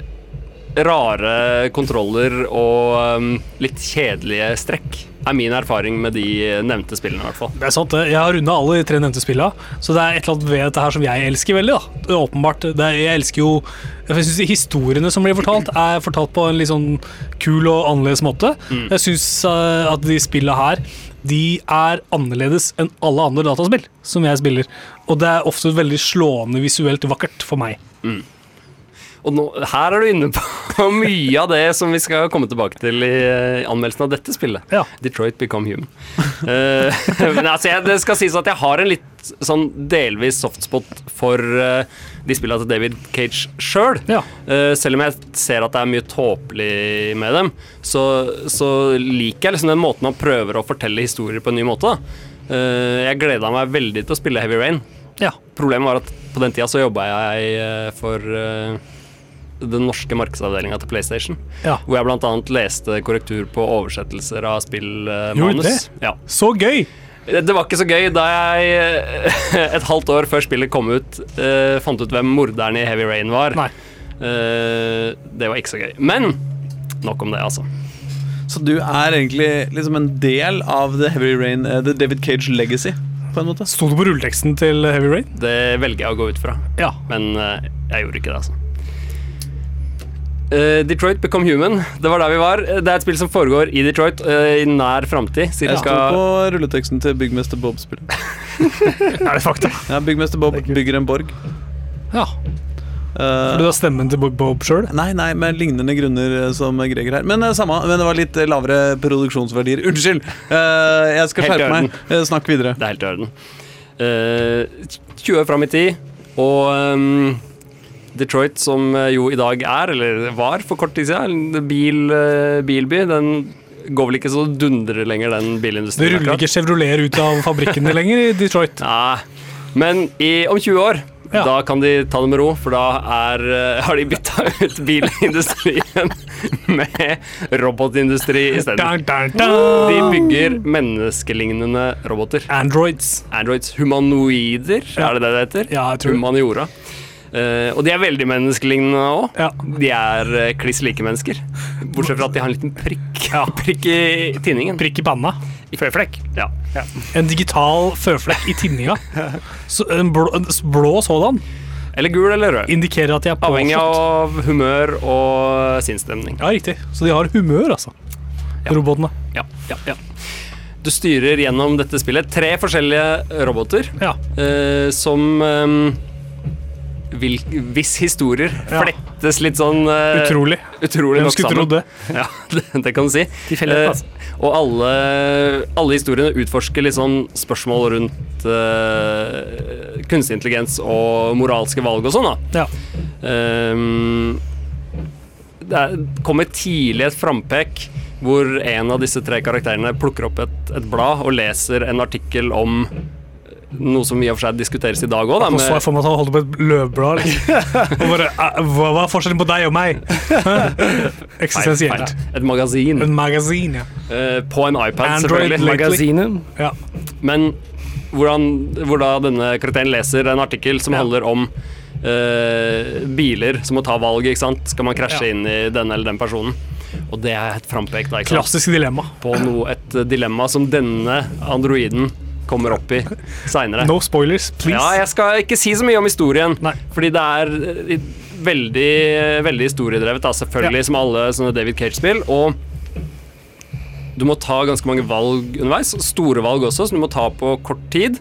rare kontroller og ehm, litt kjedelige strekk. Er min erfaring med de nevnte spillene, i hvert fall. Det er sant. Jeg har runda alle de tre nevnte spillene, så det er et eller annet ved dette her som jeg elsker veldig. da. Det er åpenbart. Det er, jeg elsker jo Jeg synes Historiene som blir fortalt, er fortalt på en litt sånn kul og annerledes måte. Jeg syns at de spillene her de er annerledes enn alle andre dataspill som jeg spiller. Og det er ofte veldig slående visuelt vakkert for meg. Og nå, her er du inne på mye av det som vi skal komme tilbake til i eh, anmeldelsen av dette spillet. Ja. Detroit Become Human. uh, men altså, jeg, det skal sies at jeg har en litt sånn delvis softspot for uh, de spillene til David Cage sjøl. Ja. selv om jeg ser at det er mye tåpelig med dem, så, så liker jeg liksom den måten han prøver å fortelle historier på en ny måte. jeg gleda meg veldig til å spille Heavy Rain. Ja. Problemet var at på den tida så jobba jeg for den norske markedsavdelinga til PlayStation. Ja. Hvor jeg bl.a. leste korrektur på oversettelser av spillmanus. ja. Så gøy! Det var ikke så gøy da jeg eh, et halvt år før spillet kom ut, uh, fant ut hvem morderen i Heavy Rain var. Nei. Eh, det var ikke så gøy. Men nok om det, altså. Så du er egentlig liksom en del av The Heavy Rain, uh, The David Cage Legacy, på en måte? Sto det på rulleteksten til Heavy Rain? Det velger jeg å gå ut fra. Ja. Men eh, jeg gjorde ikke det, altså. Eh, Detroit Become Human, det var der vi var. Det er et spill som foregår i Detroit uh, i nær framtid. Jeg sto på rulleteksten til Byggmester Bob-spillet. Er det fakta? Ja, Byggmester Bob bygger en borg. Ja. for Du har stemmen til Bob, Bob sjøl? Nei, nei, med lignende grunner eh, som Greger her. Men eh, samme, men det var litt eh, lavere produksjonsverdier. Unnskyld! Eh, jeg skal skjerpe meg. Eh, snakk videre. Det er helt i orden. Eh, 20 år fram i tid, og ehm, Detroit, som eh, jo i dag er, eller var for kort tid siden, bil, eh, bilby, den går vel ikke så dundre lenger, den Det bilindustrien. ruller akkurat. ikke Chevrolet ut av fabrikkene lenger i Detroit. Nei, men i, om 20 år Ja. Da kan de ta det med ro, for da er, eh, har de bytta ut bilindustrien med robotindustri isteden. De bygger menneskelignende roboter. Androids. Androids humanoider, Ja. er det det det heter? Ja, jeg tror det. Humaniora. Eh, og de er veldig menneskelignende òg. Ja. De er uh, kliss like mennesker. Bortsett fra at de har en liten prikk, prikk i tinningen. Prikk i panna. Føflekk. Ja. En digital føflekk i tinninga. Så en blå, en blå sådan Eller gul eller rød. indikerer at de er Avhengig av humør og sinnsstemning. Ja, riktig. Så de har humør, altså. Robotene. Ja, ja, ja. Du styrer gjennom dette spillet tre forskjellige roboter Ja. eh, som ehm, vil, Hvis historier Ja. flettes litt sånn uh, Utrolig. utrolig Hvem skulle trodd det? Ja, det, det kan du si. Altså. og alle, alle historiene utforsker litt sånn spørsmål rundt uh, kunstig intelligens og moralske valg og sånn, da. Ja. Ehm, det er, kommer tidlig et frampek hvor en av disse tre karakterene plukker opp et, et blad og leser en artikkel om noe som i og for seg diskuteres i dag òg. Nå så jeg for meg at han holdt på et løvblad. Liksom. Og bare, "Eh, hva, hva er forskjellen på deg og meg? Eksistensielt. Et magasin. En magasin, ja. Uh, på en iPad, Android selvfølgelig. Magasinet. ja. Men hvordan, hvor da denne karakteren leser en artikkel som Ja. handler om uh, biler som må ta valg. ikke sant? Skal man krasje Ja. inn i denne eller den personen? Og det er et frampek da? Klassisk dilemma. på noe, et dilemma som denne androiden kommer opp i seinere. No spoilers, please. Ja, jeg skal ikke si så mye om historien, Nei. fordi det er eh, veldig, veldig historiedrevet, da, selvfølgelig, Ja. som alle sånne David Cage-spill. Og du må ta ganske mange valg underveis, store valg også, som du må ta på kort tid.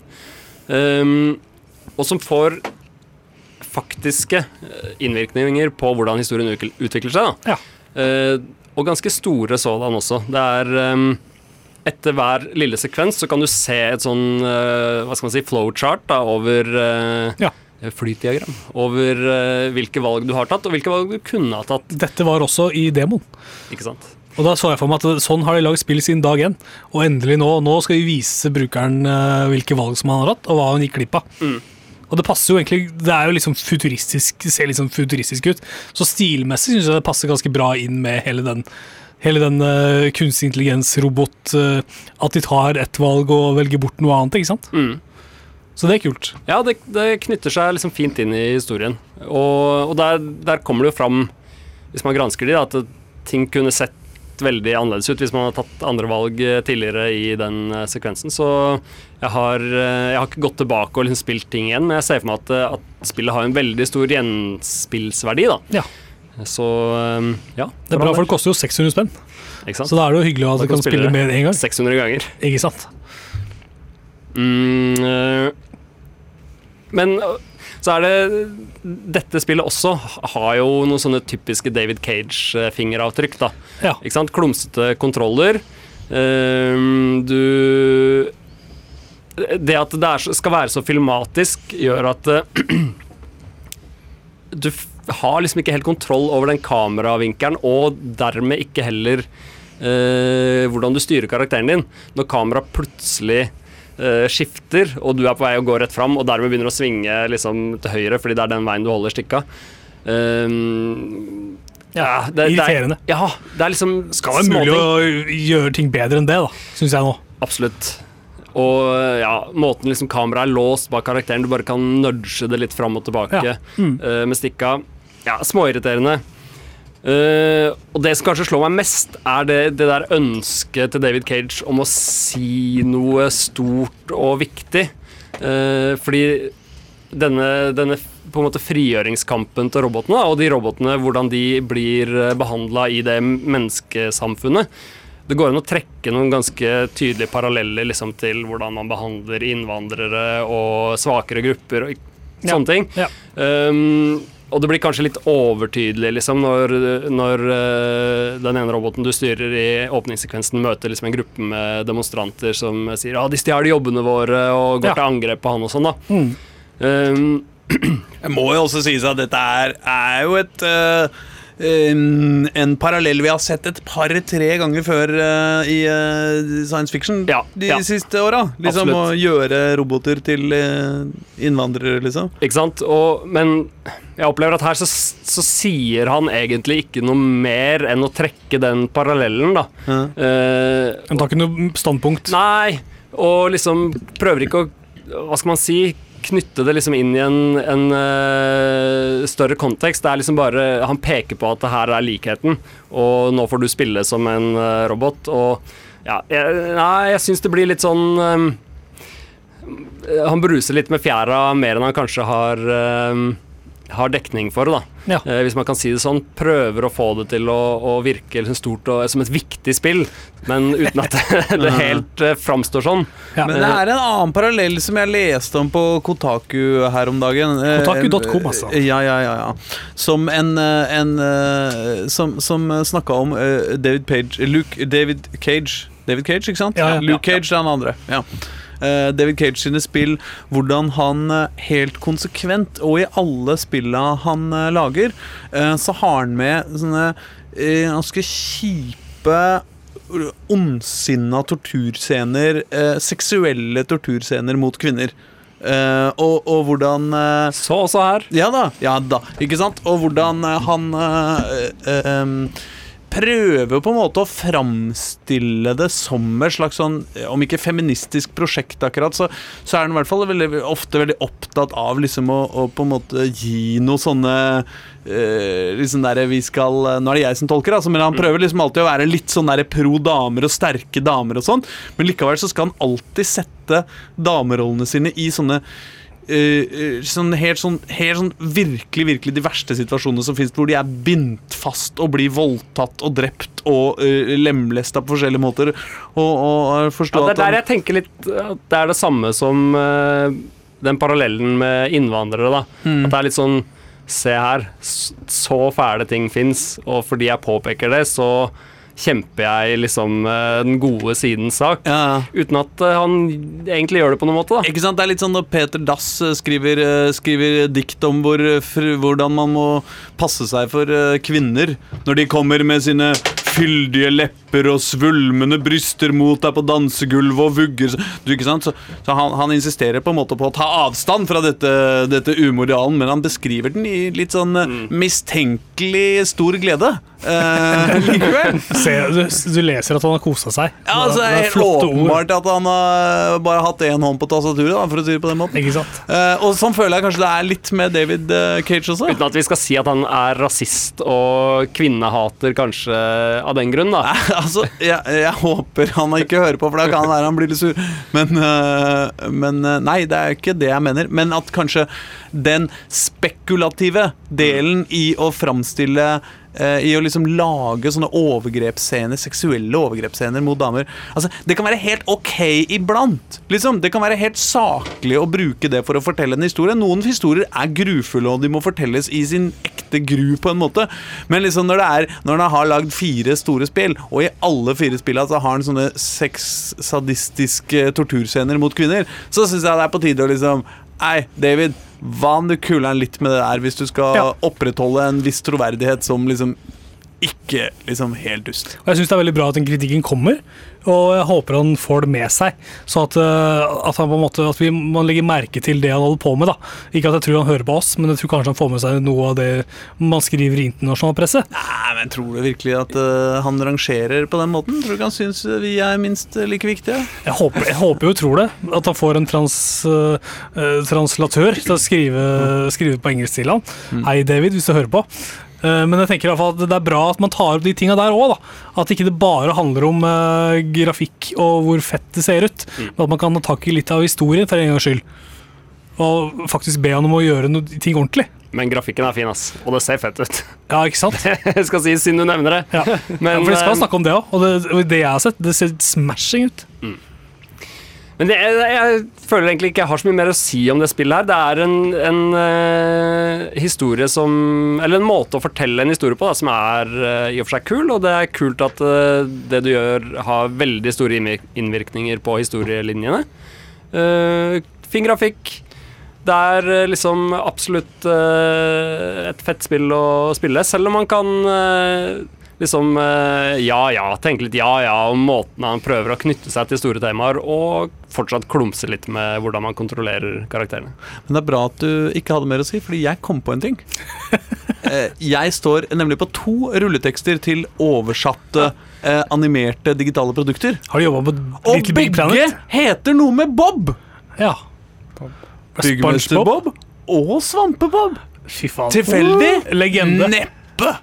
Um, og som får faktiske eh, innvirkninger på hvordan historien utvikler seg. Da. Ja. Uh, og ganske store sådan også. Det er ehm, Etter hver lille sekvens så kan du se et sånn eh, hva skal man si, flowchart da, over eh, Ja. Flytdiagram. Over eh, hvilke valg du har tatt, og hvilke valg du kunne ha tatt. Dette var også i demoen. Ikke sant? Og da så jeg for meg at sånn har de lagd spill siden dag én. Og endelig nå, nå skal vi vise brukeren hvilke valg som han har hatt, og hva han gikk glipp av. Mm. Og det passer jo egentlig Det er jo liksom futuristisk, det ser sånn futuristisk ut. Så stilmessig syns jeg det passer ganske bra inn med hele den Hele den uh, kunstig intelligens-robot uh, At de tar ett valg og velger bort noe annet, ikke sant? Mm. Så det er kult. Ja, det, det knytter seg liksom fint inn i historien. Og, og der, der kommer det jo fram, hvis man gransker de, da, at ting kunne sett veldig annerledes ut hvis man hadde tatt andre valg eh, tidligere i den sekvensen. Så jeg har, jeg har ikke gått tilbake og liksom spilt ting igjen, men jeg ser for meg at, at spillet har en veldig stor gjenspillsverdi. da. Ja. Så eh, ja. Det er bra, for det koster jo 600 spenn. Så da er det jo hyggelig at du kan spille med en gang. 600 ganger. Ikke sant? Mm, eh, men øh, så er det Dette spillet også har jo noen sånne typiske David Cage-fingeravtrykk. da Ja. Ikke sant? Klumsete kontroller. Ehm, du Det at det er, skal være så filmatisk, gjør at eh, du har liksom ikke helt kontroll over den kameravinkelen, og dermed ikke heller eh, hvordan du styrer karakteren din. Når kameraet plutselig eh, skifter, og du er på vei å gå rett fram, og dermed begynner å svinge liksom, til høyre fordi det er den veien du holder stikka. Um, ja, det, det er- Irriterende. ja, det er liksom Skal være mulig å gjøre ting bedre enn det, da, syns jeg nå. Absolutt. Og ja, måten liksom kameraet er låst bak karakteren, du bare kan nudge det litt fram og tilbake Ja. Mm. uh, med stikka. Ja, småirriterende. Uh, og det som kanskje slår meg mest, er det, det der ønsket til David Cage om å si noe stort og viktig. Uh, fordi denne, denne på en måte frigjøringskampen til robotene, og de robotene, hvordan de blir behandla i det menneskesamfunnet. Det går an å trekke noen ganske tydelige paralleller liksom, til hvordan man behandler innvandrere og svakere grupper og Ja. sånne ting. Ja. Um, og det blir kanskje litt overtydelig liksom, når, når uh, den ene roboten du styrer i åpningssekvensen, møter liksom, en gruppe med demonstranter som sier ja, de stjeler jobbene våre og går Ja. til angrep på han og sånn. da. Mm. Um, Det må jo også sies at dette er, er jo et øh, en, en parallell vi har sett et par-tre ganger før øh, i øh, science fiction Ja, de ja. siste åra. Liksom å gjøre roboter til øh, innvandrere, liksom. Ikke sant? Og, men jeg opplever at her så, så sier han egentlig ikke noe mer enn å trekke den parallellen, da. Ja. Uh, Han tar ikke noe standpunkt. nei, og liksom prøver ikke å Hva skal man si? Knytte det liksom inn i en, en uh, større kontekst. Det er liksom bare Han peker på at det her er likheten, og nå får du spille som en uh, robot. Og ja, jeg, nei, jeg syns det blir litt sånn um, Han bruser litt med fjæra mer enn han kanskje har eh, har dekning for, da. Ja. Eh, hvis man kan si det sånn. Prøver å få det til å, å virke liksom stort og som et viktig spill, men uten at det helt eh, framstår sånn. Ja. Men det er en annen parallell som jeg leste om på Kotaku her om dagen. Eh, Kotaku.com, altså. Ja, ja, ja, ja. Som en, eh, en eh, Som, som snakka om eh, David Page Luke, David Cage. David Cage, ikke sant? Ja, ja, Luke ja, Cage er den andre. Ja. Eh, David Cage sine spill, hvordan han eh, helt konsekvent, og i alle spilla han eh, lager, så har han med sånne ganske kjipe ondsinna torturscener, seksuelle torturscener mot kvinner. Eh, og, og hvordan eh, Så også her. Ja da, ja da, ikke sant? Og hvordan eh, han em, prøver på en måte å framstille det som et slags sånn Om ikke feministisk prosjekt, akkurat, så, så er han i hvert fall veldig, ofte veldig opptatt av liksom å, å på en måte gi noe sånne eh, liksom der vi skal Nå er det jeg som tolker, altså, men han prøver liksom alltid å være litt sånn der pro damer og sterke damer og sånn, men likevel så skal han alltid sette damerollene sine i sånne eh, eh, sånn helt, sånn, helt sånn virkelig virkelig de verste situasjonene som finnes, hvor de er bindt fast og blir voldtatt og drept og uh, lemlesta på forskjellige måter. Og, og forstå Ja, det er der jeg tenker litt at det er det samme som uh, den parallellen med innvandrere, da. At det er litt sånn Se her, så fæle ting fins, og fordi jeg påpeker det, så kjemper jeg liksom eh, den gode sidens sak. ja, Uten at eh, han egentlig gjør det på noen måte, da. Ikke sant? Det er litt sånn når Peter Dass eh, skriver, skriver dikt om hvor, hvordan man må passe seg for kvinner når de kommer med sine fyldige lepper og svulmende bryster mot deg på dansegulvet og vugger du, ikke sant? Så, så han, han insisterer på en måte på å ta avstand fra dette, dette umoralen, men han beskriver den i litt sånn mm. mistenkelig stor glede. Eh, likevel. Se, du, du leser at han har kosa seg. Ja, altså, det er helt flotte ord. åpenbart at han har bare hatt én hånd på tastaturet, da, for å si det på den måten. Ikke sant? Eh, og sånn føler jeg kanskje det er litt med David eh, Cage også. Uten at vi skal si at han er rasist og kvinnehater kanskje av den grunn, da. altså, jeg, jeg håper han ikke hører på, for da kan det være han blir litt sur. Men, eh, men eh, nei, det er ikke det jeg mener. Men at kanskje den spekulative delen i å framstille I å liksom lage sånne overgrepsscener, seksuelle overgrepsscener mot damer Altså, Det kan være helt ok iblant. Liksom, Det kan være helt saklig å bruke det for å fortelle en historie. Noen historier er grufulle, og de må fortelles i sin ekte gru, på en måte. Men liksom når det er Når han har lagd fire store spill, og i alle fire spillene så har han sånne sexsadistiske torturscener mot kvinner, så syns jeg det er på tide å liksom Nei, David, hva om du kuler'n litt med det der hvis du skal Ja. opprettholde en viss troverdighet som liksom ikke liksom helt dust? Og jeg syns det er veldig bra at den kritikken kommer, og jeg håper han får det med seg. Så at, eh, at, han på en måte, at vi, man legger merke til det han holder på med. da. Ikke at jeg tror han hører på oss, men jeg tror kanskje han får med seg noe av det man skriver i internasjonal presse. Nei, men Tror du virkelig at uh, han rangerer på den måten? Tror du ikke han syns vi er minst eh, like viktige? Jeg håper, jeg håper jo og tror det. At han får en trans, eh, eh, translatør til å skrive, skrive på engelsk til han. Hei, David, hvis du hører på. Eh, men jeg tenker i hvert fall at det er bra at man tar opp de tinga der òg. At ikke det bare handler om uh, grafikk og hvor fett det ser ut. Men at man kan ta tak i litt av historien for en gangs skyld. Og faktisk be han om å gjøre noe, ting ordentlig. Men grafikken er fin, ass. Og det ser fett ut. Ja, ikke sant? Jeg skal si siden du nevner det. Ja. Men, for vi skal eh, snakke om det òg. Og det, det jeg har sett, det ser smashing ut. Men jeg, jeg føler egentlig ikke jeg har så mye mer å si om det spillet her. Det er en, en uh, historie som Eller en måte å fortelle en historie på da, som er uh, i og for seg kul, og det er kult at uh, det du gjør, har veldig store innvirkninger på historielinjene. Fin grafikk. Det er liksom absolutt et fett spill å spille, selv om man kan liksom eh, ja ja, tenke litt ja ja om måten han prøver å knytte seg til store temaer, og fortsatt klumse litt med hvordan man kontrollerer karakterene. Men det er bra at du ikke hadde mer å si, fordi jeg kom på en ting. Eh, jeg står nemlig på to rulletekster til oversatte eh, animerte digitale produkter. Har du jobba på Og Little Big begge heter noe med Bob! Ja. Byggmester Bob og Svampebob. Fy faen. Tilfeldig? Legende. Neppe.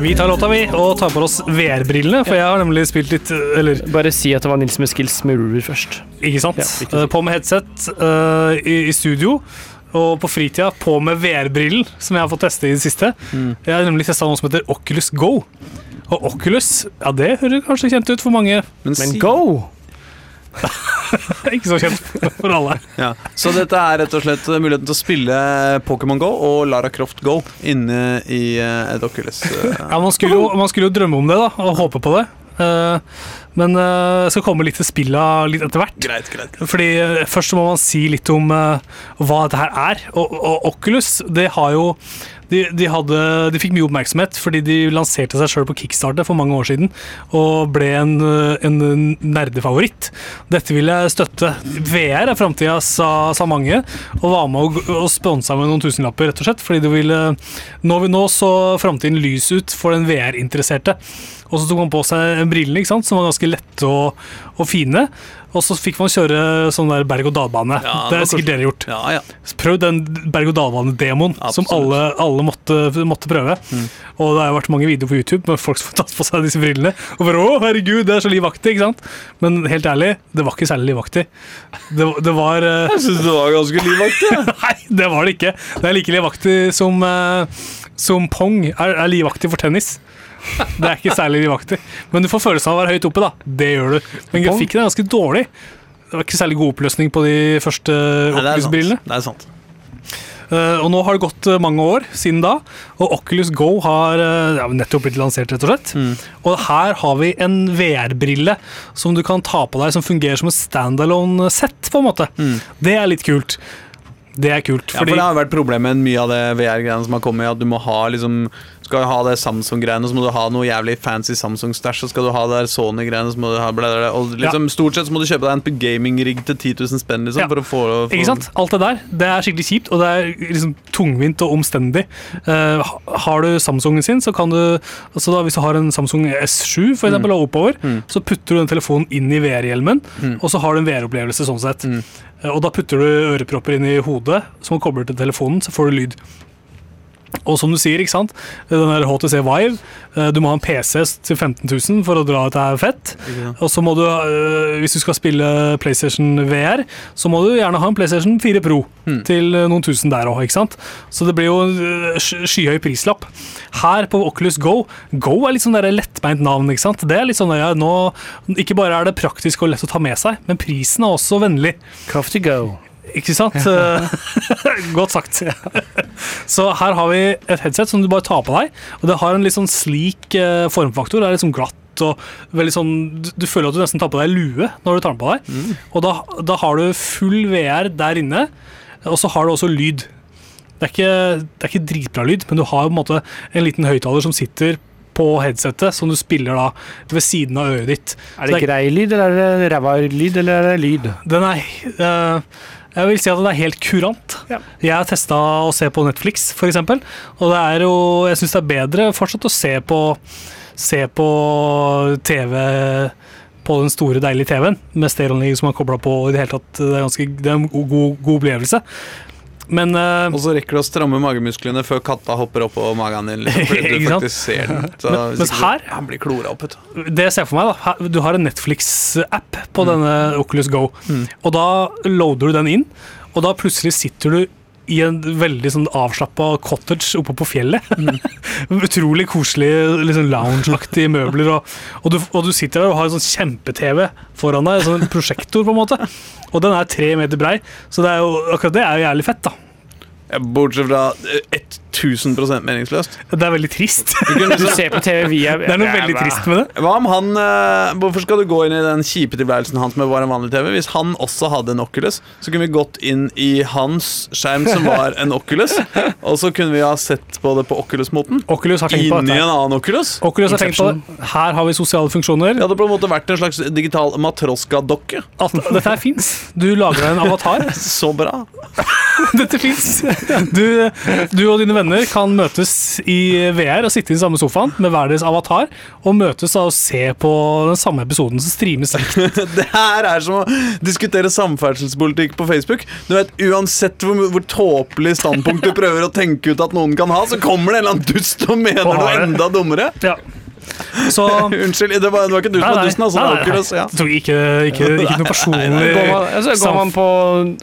Vi tar låta, vi, og tar på oss VR-brillene, for jeg har nemlig spilt litt Eller, Bare si at det var Nils med skills med Ruler først. ikke sant? Ja. Eh, på med headset uh, i, i studio. Og på fritida på med VR-brillen, som jeg har fått teste i det siste. Jeg har nemlig testa noe som heter Oculus Go. Og Oculus, ja det høres kanskje kjent ut for mange. Men si- go! Ikke så kjent for alle. Ja. Så dette er rett og slett muligheten til å spille Pokémon Go og Lara Croft Go inne i eh, et Oculus. eh. Ja, man skulle, jo, man skulle jo drømme om det da, og håpe på det. Eh, men uh, skal komme litt til spilla litt etter hvert. Greit, greit. Fordi Først må man si litt om hva dette her er. Og, og Oculus det har jo de, de, hadde, de fikk mye oppmerksomhet fordi de lanserte seg sjøl på Kickstarter for mange år siden og ble en, en nerdefavoritt. Dette vil jeg støtte. VR er framtida, sa, sa mange, og var med og, og sponsa med noen tusenlapper, rett og slett. Fordi det ville Nå, nå så framtiden lys ut for den VR-interesserte. Og så tok man på seg brillene, ikke sant, som var ganske lette og, og fine. Og så fikk man kjøre sånn der berg-og-dal-bane. Ja, det har sikkert dere gjort. Ja, ja. Prøv den berg-og-dal-bane-demoen som alle, alle måtte, måtte prøve. Mm. Og det har jo vært mange videoer på YouTube med folk som har tatt på seg disse brillene. Og bare, å herregud, det er så livaktig, ikke sant? Men helt ærlig, det var ikke særlig livaktig. Det, det var uh... Jeg syns det var ganske livaktig. Nei, det var det ikke. Det er like livaktig som, eh, som pong er, er livaktig for tennis. Det er ikke særlig livaktig. Men du får følelsen av å være høyt oppe, da. Det gjør du. Men grafikken er ganske dårlig. Det var ikke særlig god oppløsning på de første. Oculus-brillene. Det er sant. Uh, og nå har det gått eh, mange år siden da, og Oculus Go har uh, nettopp blitt lansert, rett og slett. Mm. Og her har vi en VR-brille som du kan ta på deg, som fungerer som et standalone-sett, på en måte. Det er litt kult. Det er kult, Fordi... Ja, for det har vært problemet med mye av det VR-greiene som har kommet, at du må ha liksom Skal du ha det Samsung-greiene, så må du ha noe jævlig fancy Samsung-stæsj, og skal du ha det Sony-greiene, så må du ha bla. Og liksom, stort sett så må du kjøpe deg en gaming-rigg til 10 000 spenn, liksom, Ja. for å få, for... Ikke sant? Alt det der det er skikkelig kjipt, og det er liksom tungvint og omstendig. Uh, har du Samsungen sin, så kan du altså da, Hvis du har en Samsung S7 for eksempel, og oppover, så putter du den telefonen inn i VR-hjelmen, og så har du en VR-opplevelse sånn sett. Eh, og da putter du ørepropper inn i hodet som kobler til telefonen, så får du lyd. Og som du sier, ikke sant? den der HTC Vive, eh, du må ha en PC til 15 000 for å dra dette her fett. Og så må du, øh, hvis du skal spille PlayStation VR, så må du gjerne ha en PlayStation 4 Pro til øh, noen tusen der òg, ikke sant. Så det blir jo en skyhøy prislapp. Her på Oculus Go Go er litt sånn der lettbeint navn, ikke sant. Det er litt sånn ja, nå Ikke bare er det praktisk og lett å ta med seg, men prisen er også vennlig. Crafty go. Ikke sant? Godt sagt. Så her har vi et headset som du bare tar på deg, og det har en litt sånn slik eh, formfaktor. Det er litt sånn glatt og veldig sånn du, du føler at du nesten tar på deg lue når du tar den på deg. Og da, da har du full VR der inne, og så har du også lyd. Det er ikke, det er ikke dritbra lyd, men du har på en måte en liten høyttaler som sitter på headsetet, som du spiller da ved siden av øret ditt. Er det grei lyd, eller er det ræva lyd, eller er det lyd? Den er eh, Jeg vil si at det er helt kurant. Ja. Jeg har testa å se på Netflix, f.eks. Og det er jo Jeg syns det er bedre fortsatt å se på Se på TV på den store, deilige TV-en med stereoanlegg som er kobla på. i Det hele tatt, det er, ganske, det er en god, god, god opplevelse. Men uh, Og så rekker du å stramme magemusklene før katta hopper opp på magen din. Liksom, fordi du faktisk ser den. Så, Men- mens her- Han blir klora opp, det jeg ser for meg, da her- Du har en Netflix-app på denne Oculus Go. Og da loader du den inn, og da plutselig sitter du i en veldig sånn avslappa cottage oppe på fjellet. Utrolig koselig, liksom loungeaktige møbler. Og, og, du, og du sitter der og har en sånn kjempe-TV foran deg, en sånn prosjektor, på en måte. Og den er tre meter brei, så det jo, akkurat det er jo jævlig fett, da. Bortsett fra eh, 1000% meningsløst. Det er veldig trist. Du ser på TV via Det er noe veldig trist med det. hva om han eh, Hvorfor skal du gå inn i den kjipe tilværelsen hans med bare en vanlig TV? Hvis han også hadde en Oculus, så kunne vi gått inn i hans skjerm som var en Oculus, og så kunne vi ha sett på det på Oculus-måten. Oculus har tenkt på Inni en annen Oculus. Oculus har tenkt på det. Her har vi sosiale funksjoner. Det hadde på en måte vært en slags digital matroska-dokke. Dette her fins. Du lager deg en avatar. Så bra. Dette fins. Du, du og dine venner venner kan møtes i VR og sitte i den samme sofaen med hver deres avatar, og møtes og se på den samme episoden som streames. Det her er som å diskutere samferdselspolitikk på Facebook. Du vet, Uansett hvor, hvor tåpelig standpunkt du prøver å tenke ut at noen kan ha, så kommer det en eller annen dust og mener noe enda dummere. Ja. Så Unnskyld, det var, det var ikke du som var dusten. Altså, det nei, nei, ja. Tok ikke, ikke, ikke noe personlig Går man, altså, går man på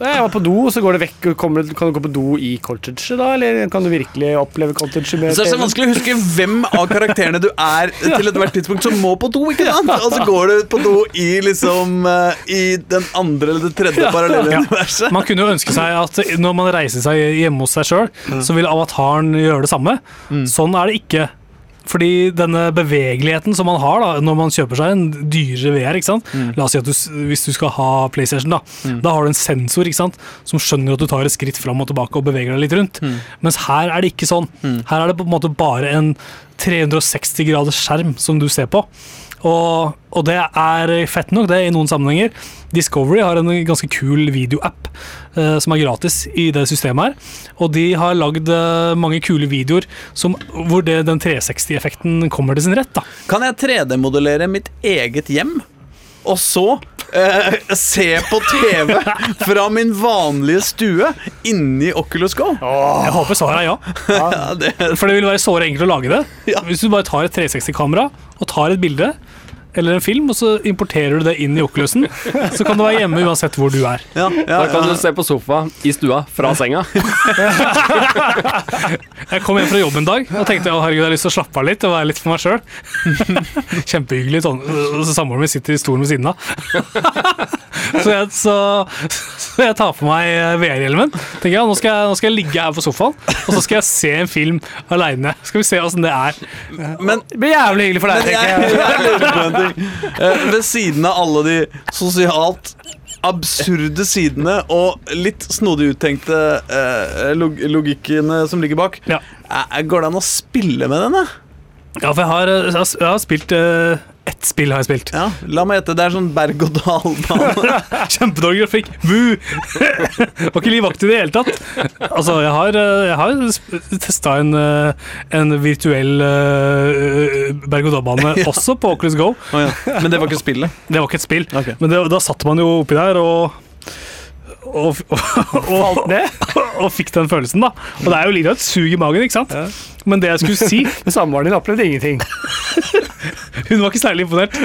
Jeg var på do, og så går det vekk. Kommer, kan du gå på do i cottaget, da? Eller kan du virkelig oppleve cottaget med Så det er så vanskelig å huske hvem av karakterene du er til ethvert tidspunkt som må på do. ikke sant? Og så går du på do i liksom eh, I den andre eller det tredje parallelle Ja. universet. Man kunne jo ønske seg at når man reiser seg hjemme hos seg sjøl, så vil avataren gjøre det samme. Sånn er det ikke. Fordi denne bevegeligheten som man har da, når man kjøper seg en dyrere VR ikke sant? La oss si at du, Hvis du skal ha PlayStation, da Da har du en sensor ikke sant? som skjønner at du tar et skritt fram og tilbake og beveger deg litt rundt. Mens her er det ikke sånn. Her er det på en måte bare en 360 graders skjerm som du ser på. Og, og det er fett nok, det, i noen sammenhenger. Discovery har en ganske kul videoapp eh, som er gratis i det systemet her. Og de har lagd eh, mange kule videoer som, hvor det, den 360-effekten kommer til sin rett. da. Kan jeg 3D-modellere mitt eget hjem? Og så eh, se på TV fra min vanlige stue inni Oculus Go? Jeg håper svaret er ja. Ja, det, For det vil være såre enkelt å lage det. Ja. Hvis du bare tar et 360-kamera og tar et bilde eller en film, og så importerer du det inn i Oculusen, så kan du være hjemme uansett hvor du er. ja, ja, Da kan ja. du se på sofa i stua fra senga. Jeg kom hjem fra jobb en dag og tenkte å herregud, jeg har lyst til å slappe av litt og være litt for meg sjøl. Kjempehyggelig. Sånn. Så Samboeren min sitter i stolen ved siden av. Så jeg, så, så jeg tar på meg VR-hjelmen. Tenker jeg, nå skal jeg, nå skal jeg ligge her på sofaen og så skal jeg se en film aleine. Skal vi se åssen det er. Men Det blir jævlig hyggelig for deg, Men tenker jeg, jeg. En ting. Eh, ved siden av alle de sosialt absurde sidene og litt snodig uttenkte eh, log logikkene som ligger bak, Ja. eh, går det an å spille med denne? Ja, for jeg har, jeg har, jeg har spilt eh, Ett spill har jeg spilt. Ja, La meg gjette. Det er sånn berg-og-dal-bane. Kjempedårlig grafikk. Bu! Var ikke livaktig i det hele tatt. Altså, jeg har, eh, jeg har testa en, eh, en virtuell uh, berg-og-dal-bane også på Oculus Go. Oh, ja. Men det var ikke spillet. Det var ikke et spill, Okay. men det, da satt man jo oppi der og og, og, og, og, fikk den følelsen, da. Og det er jo litt av et sug i magen, ikke sant? Men det jeg skulle si Men Samboeren din opplevde ingenting. Hun var ikke særlig imponert.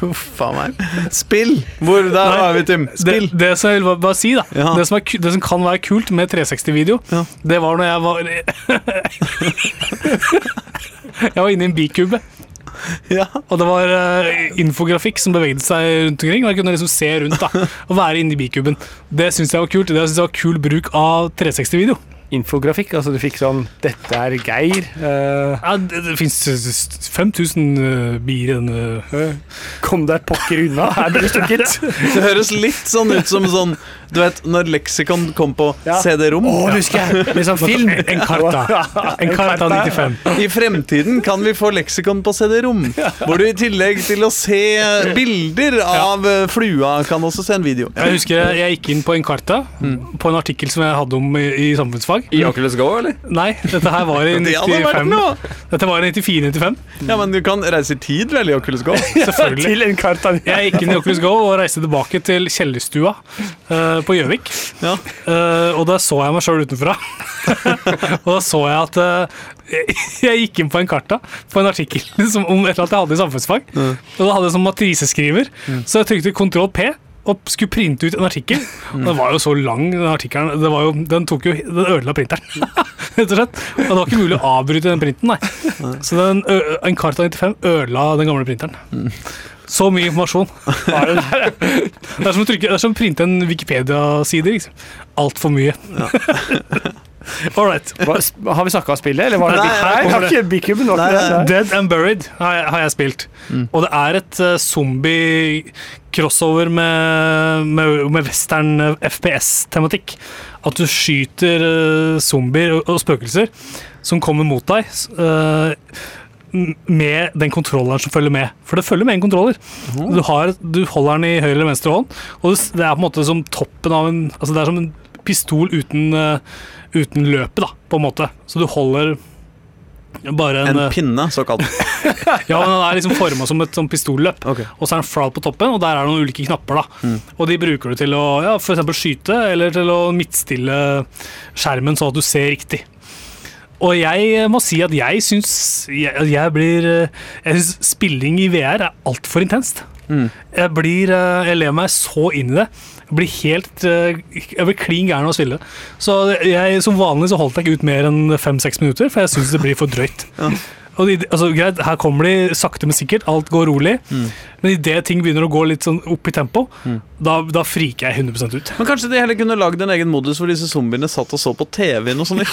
Huff a meg. Spill! Hvor der Nei, var vi, Tim. Det, Spill. det som jeg vil bare si, da Ja. det, som er, det som kan være kult med 360-video, Ja. det var når jeg var Jeg var inne i en bikube, Ja. og det var uh, infografikk som beveget seg rundt omkring. Og jeg kunne liksom se rundt da og være inne i bikuben. Det syns jeg var kult. Det synes jeg var kul bruk av 360-video. Infografikk, altså du fikk sånn 'Dette er Geir'. Uh, Ja, det, det fins 5000 uh, bier i denne uh, Kom deg pokker unna, her blir du stukket. Det høres litt sånn ut som sånn Du vet, når leksikon kom på Ja. CD-rom. Å, oh, husker jeg! Med sånn film. En karta. En karta 95. I fremtiden kan vi få leksikon på CD-rom, hvor du i tillegg til å se bilder av eh, flua, kan også se en video. Jeg husker jeg, jeg gikk inn på en karta, på en artikkel som jeg hadde om i, i samfunnsfag. I Oculus Go, eller? Nei, dette her var i Det 95. Dette var i 94-95. Ja, men du kan reise i tid, vel, i Oculus Go? Selvfølgelig. Til en karta. Jeg gikk inn i Oculus Go og reiste tilbake til kjellerstua uh, på Gjøvik. Ja. Uh, og da så jeg meg sjøl utenfra. og da så jeg at uh, jeg, gikk inn på en karta på en artikkel som, om et eller annet jeg hadde i samfunnsfag. Og da hadde jeg sånn matriseskriver, så jeg trykte kontroll P. Og skulle printe ut en artikkel. Mm. Den var jo så lang, den artikkelen. Det var jo, den tok jo, den ødela printeren. Rett og slett. Og det var ikke mulig å avbryte den printen, nei. Så den, en Carta 95 ødela den gamle printeren. Så mye informasjon. Det som å, trykke, det er som å printe en Wikipedia-side. Liksom. Altfor mye. All right. Har vi snakka om spillet, eller var det Nei, her? Nei, har ikke Bikuben Nei, det? Dead and Buried har jeg, har jeg spilt. Og det er et uh, zombie-crossover med, med, med western eh, FPS-tematikk. At du skyter uh, zombier og, og spøkelser som kommer mot deg. eh, med den kontrolleren som følger med. For det følger med en kontroller. Du, har, du holder den i høyre eller venstre hånd, og det er på en måte som toppen av en Altså det er som en pistol uten, eh, uten løpet, da, på en måte. Så du holder bare en, En eh, pinne, såkalt. Ja, men den er liksom forma som et sånn pistolløp. Okay. Og så er den flat på toppen, og der er det noen ulike knapper. da. Og de bruker du til å ja, eksempel skyte, eller til å midtstille skjermen sånn at du ser riktig. Og jeg må si at jeg syns jeg, jeg blir eh, Jeg syns spilling i VR er altfor intenst. Jeg blir eh, Jeg ler meg så inn i det. Blir helt eh, Jeg blir klin gæren av å spille. Så jeg, som vanlig så holdt jeg ikke ut mer enn fem-seks minutter, for jeg syns det blir for drøyt. Og de, altså, greit, Her kommer de sakte, men sikkert. Alt går rolig. Men idet ting begynner å gå litt sånn opp i tempo, da, da friker jeg 100 ut. Men kanskje de heller kunne lagd en egen modus hvor disse zombiene satt og så på TV i noe sånne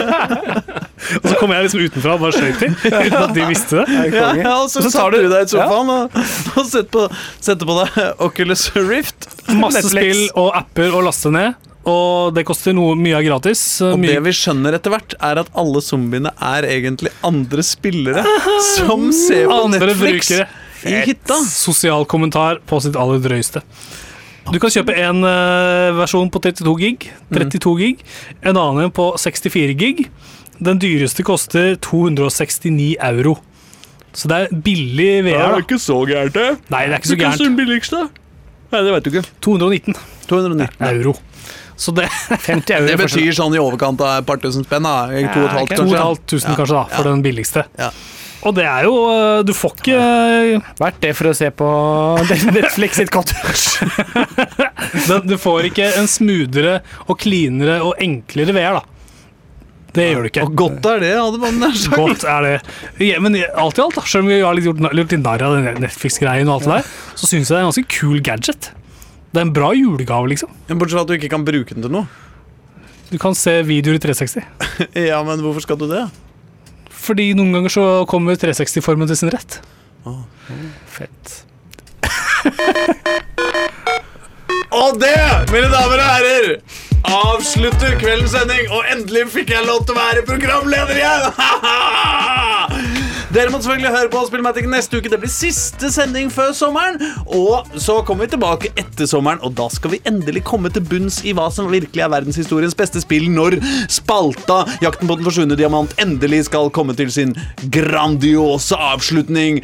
Og så kommer jeg liksom utenfra og bare skøyt til, uten at de visste det. Ja, ja, og så, Så tar du- deg i sofaen og, og setter, på, setter på deg Oculus Rift. Masse Netflix. spill og apper å laste ned, og det koster noe mye er gratis. Og Mye, det vi skjønner etter hvert, er at alle zombiene er egentlig andre spillere som ser på Andre Netflix brukere. i hytta. Sosial kommentar på sitt aller drøyeste. Du kan kjøpe en uh, versjon på 32 gig, 32 gig, en annen på 64 gig. Den dyreste koster 269 euro. Så det er billig VR. da. ikke så gærent, det. Nei, det er ikke så gærent. den billigste? Nei, det vet du ikke. 219 219. euro. Så det 50 euro. Det betyr sånn i overkant av et par tusen spenn. da. Ja, To og et halvt, ok. kanskje. 2500 kanskje da, for den billigste. Ja. Og det er jo eh, Du får ikke Verdt det for å se på Netflix sitt cottage. Du får ikke en smoothere og cleanere og enklere VR, da. Det gjør du ikke. Og godt er det, hadde man nær sagt. Godt er det. Ja, men alt i alt, da, selv om vi har litt gjort, gjort litt narr av den Netflix-greien, og alt det der, så syns jeg det er en ganske kul gadget. Det er en bra julegave, liksom. Men Bortsett fra at du ikke kan bruke den til noe. Du kan se videoer i 360. Ja, men hvorfor skal du det? Fordi noen ganger så kommer 360-formen til sin rett. Fett. Og det, mine damer og herrer, avslutter kveldens sending. Og endelig fikk jeg lov til å være programleder igjen! Dere må selvfølgelig høre på Spillmatic neste uke. Det blir siste sending før sommeren. Og så kommer vi tilbake etter sommeren, og da skal vi endelig komme til bunns i hva som virkelig er verdenshistoriens beste spill når spalta Jakten på den forsvunne diamant endelig skal komme til sin grandiose avslutning.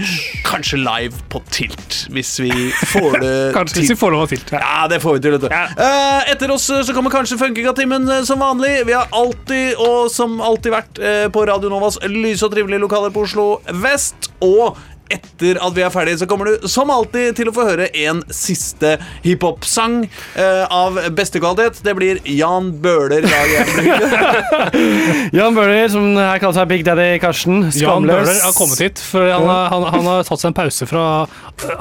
Kanskje live på Tilt, hvis vi får det Kanskje hvis vi får lov til. Ja. ja, det får vi til. Ja. du. Eh, etter oss eh, så kommer kanskje Funkygatimen uh, som vanlig. Vi har alltid og som alltid vært uh, på Radio Novas lyse og trivelige lokaler på Oslo vest. Og etter at vi er ferdige, så kommer du som alltid til å få høre en siste hiphop-sang eh, av beste kvalitet. Det blir Jan Bøhler. Jan Bøhler, som her kaller seg Big Daddy Karsten. Jan Bøhler har kommet hit, for han, har- han, han har tatt seg en pause fra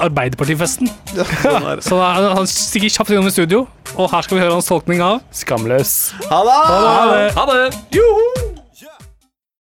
Arbeiderpartifesten. Så han, han stikker kjapt innom i studio, og her skal vi høre hans tolkning av Skamløs. Ha det! Ha det! Ha det!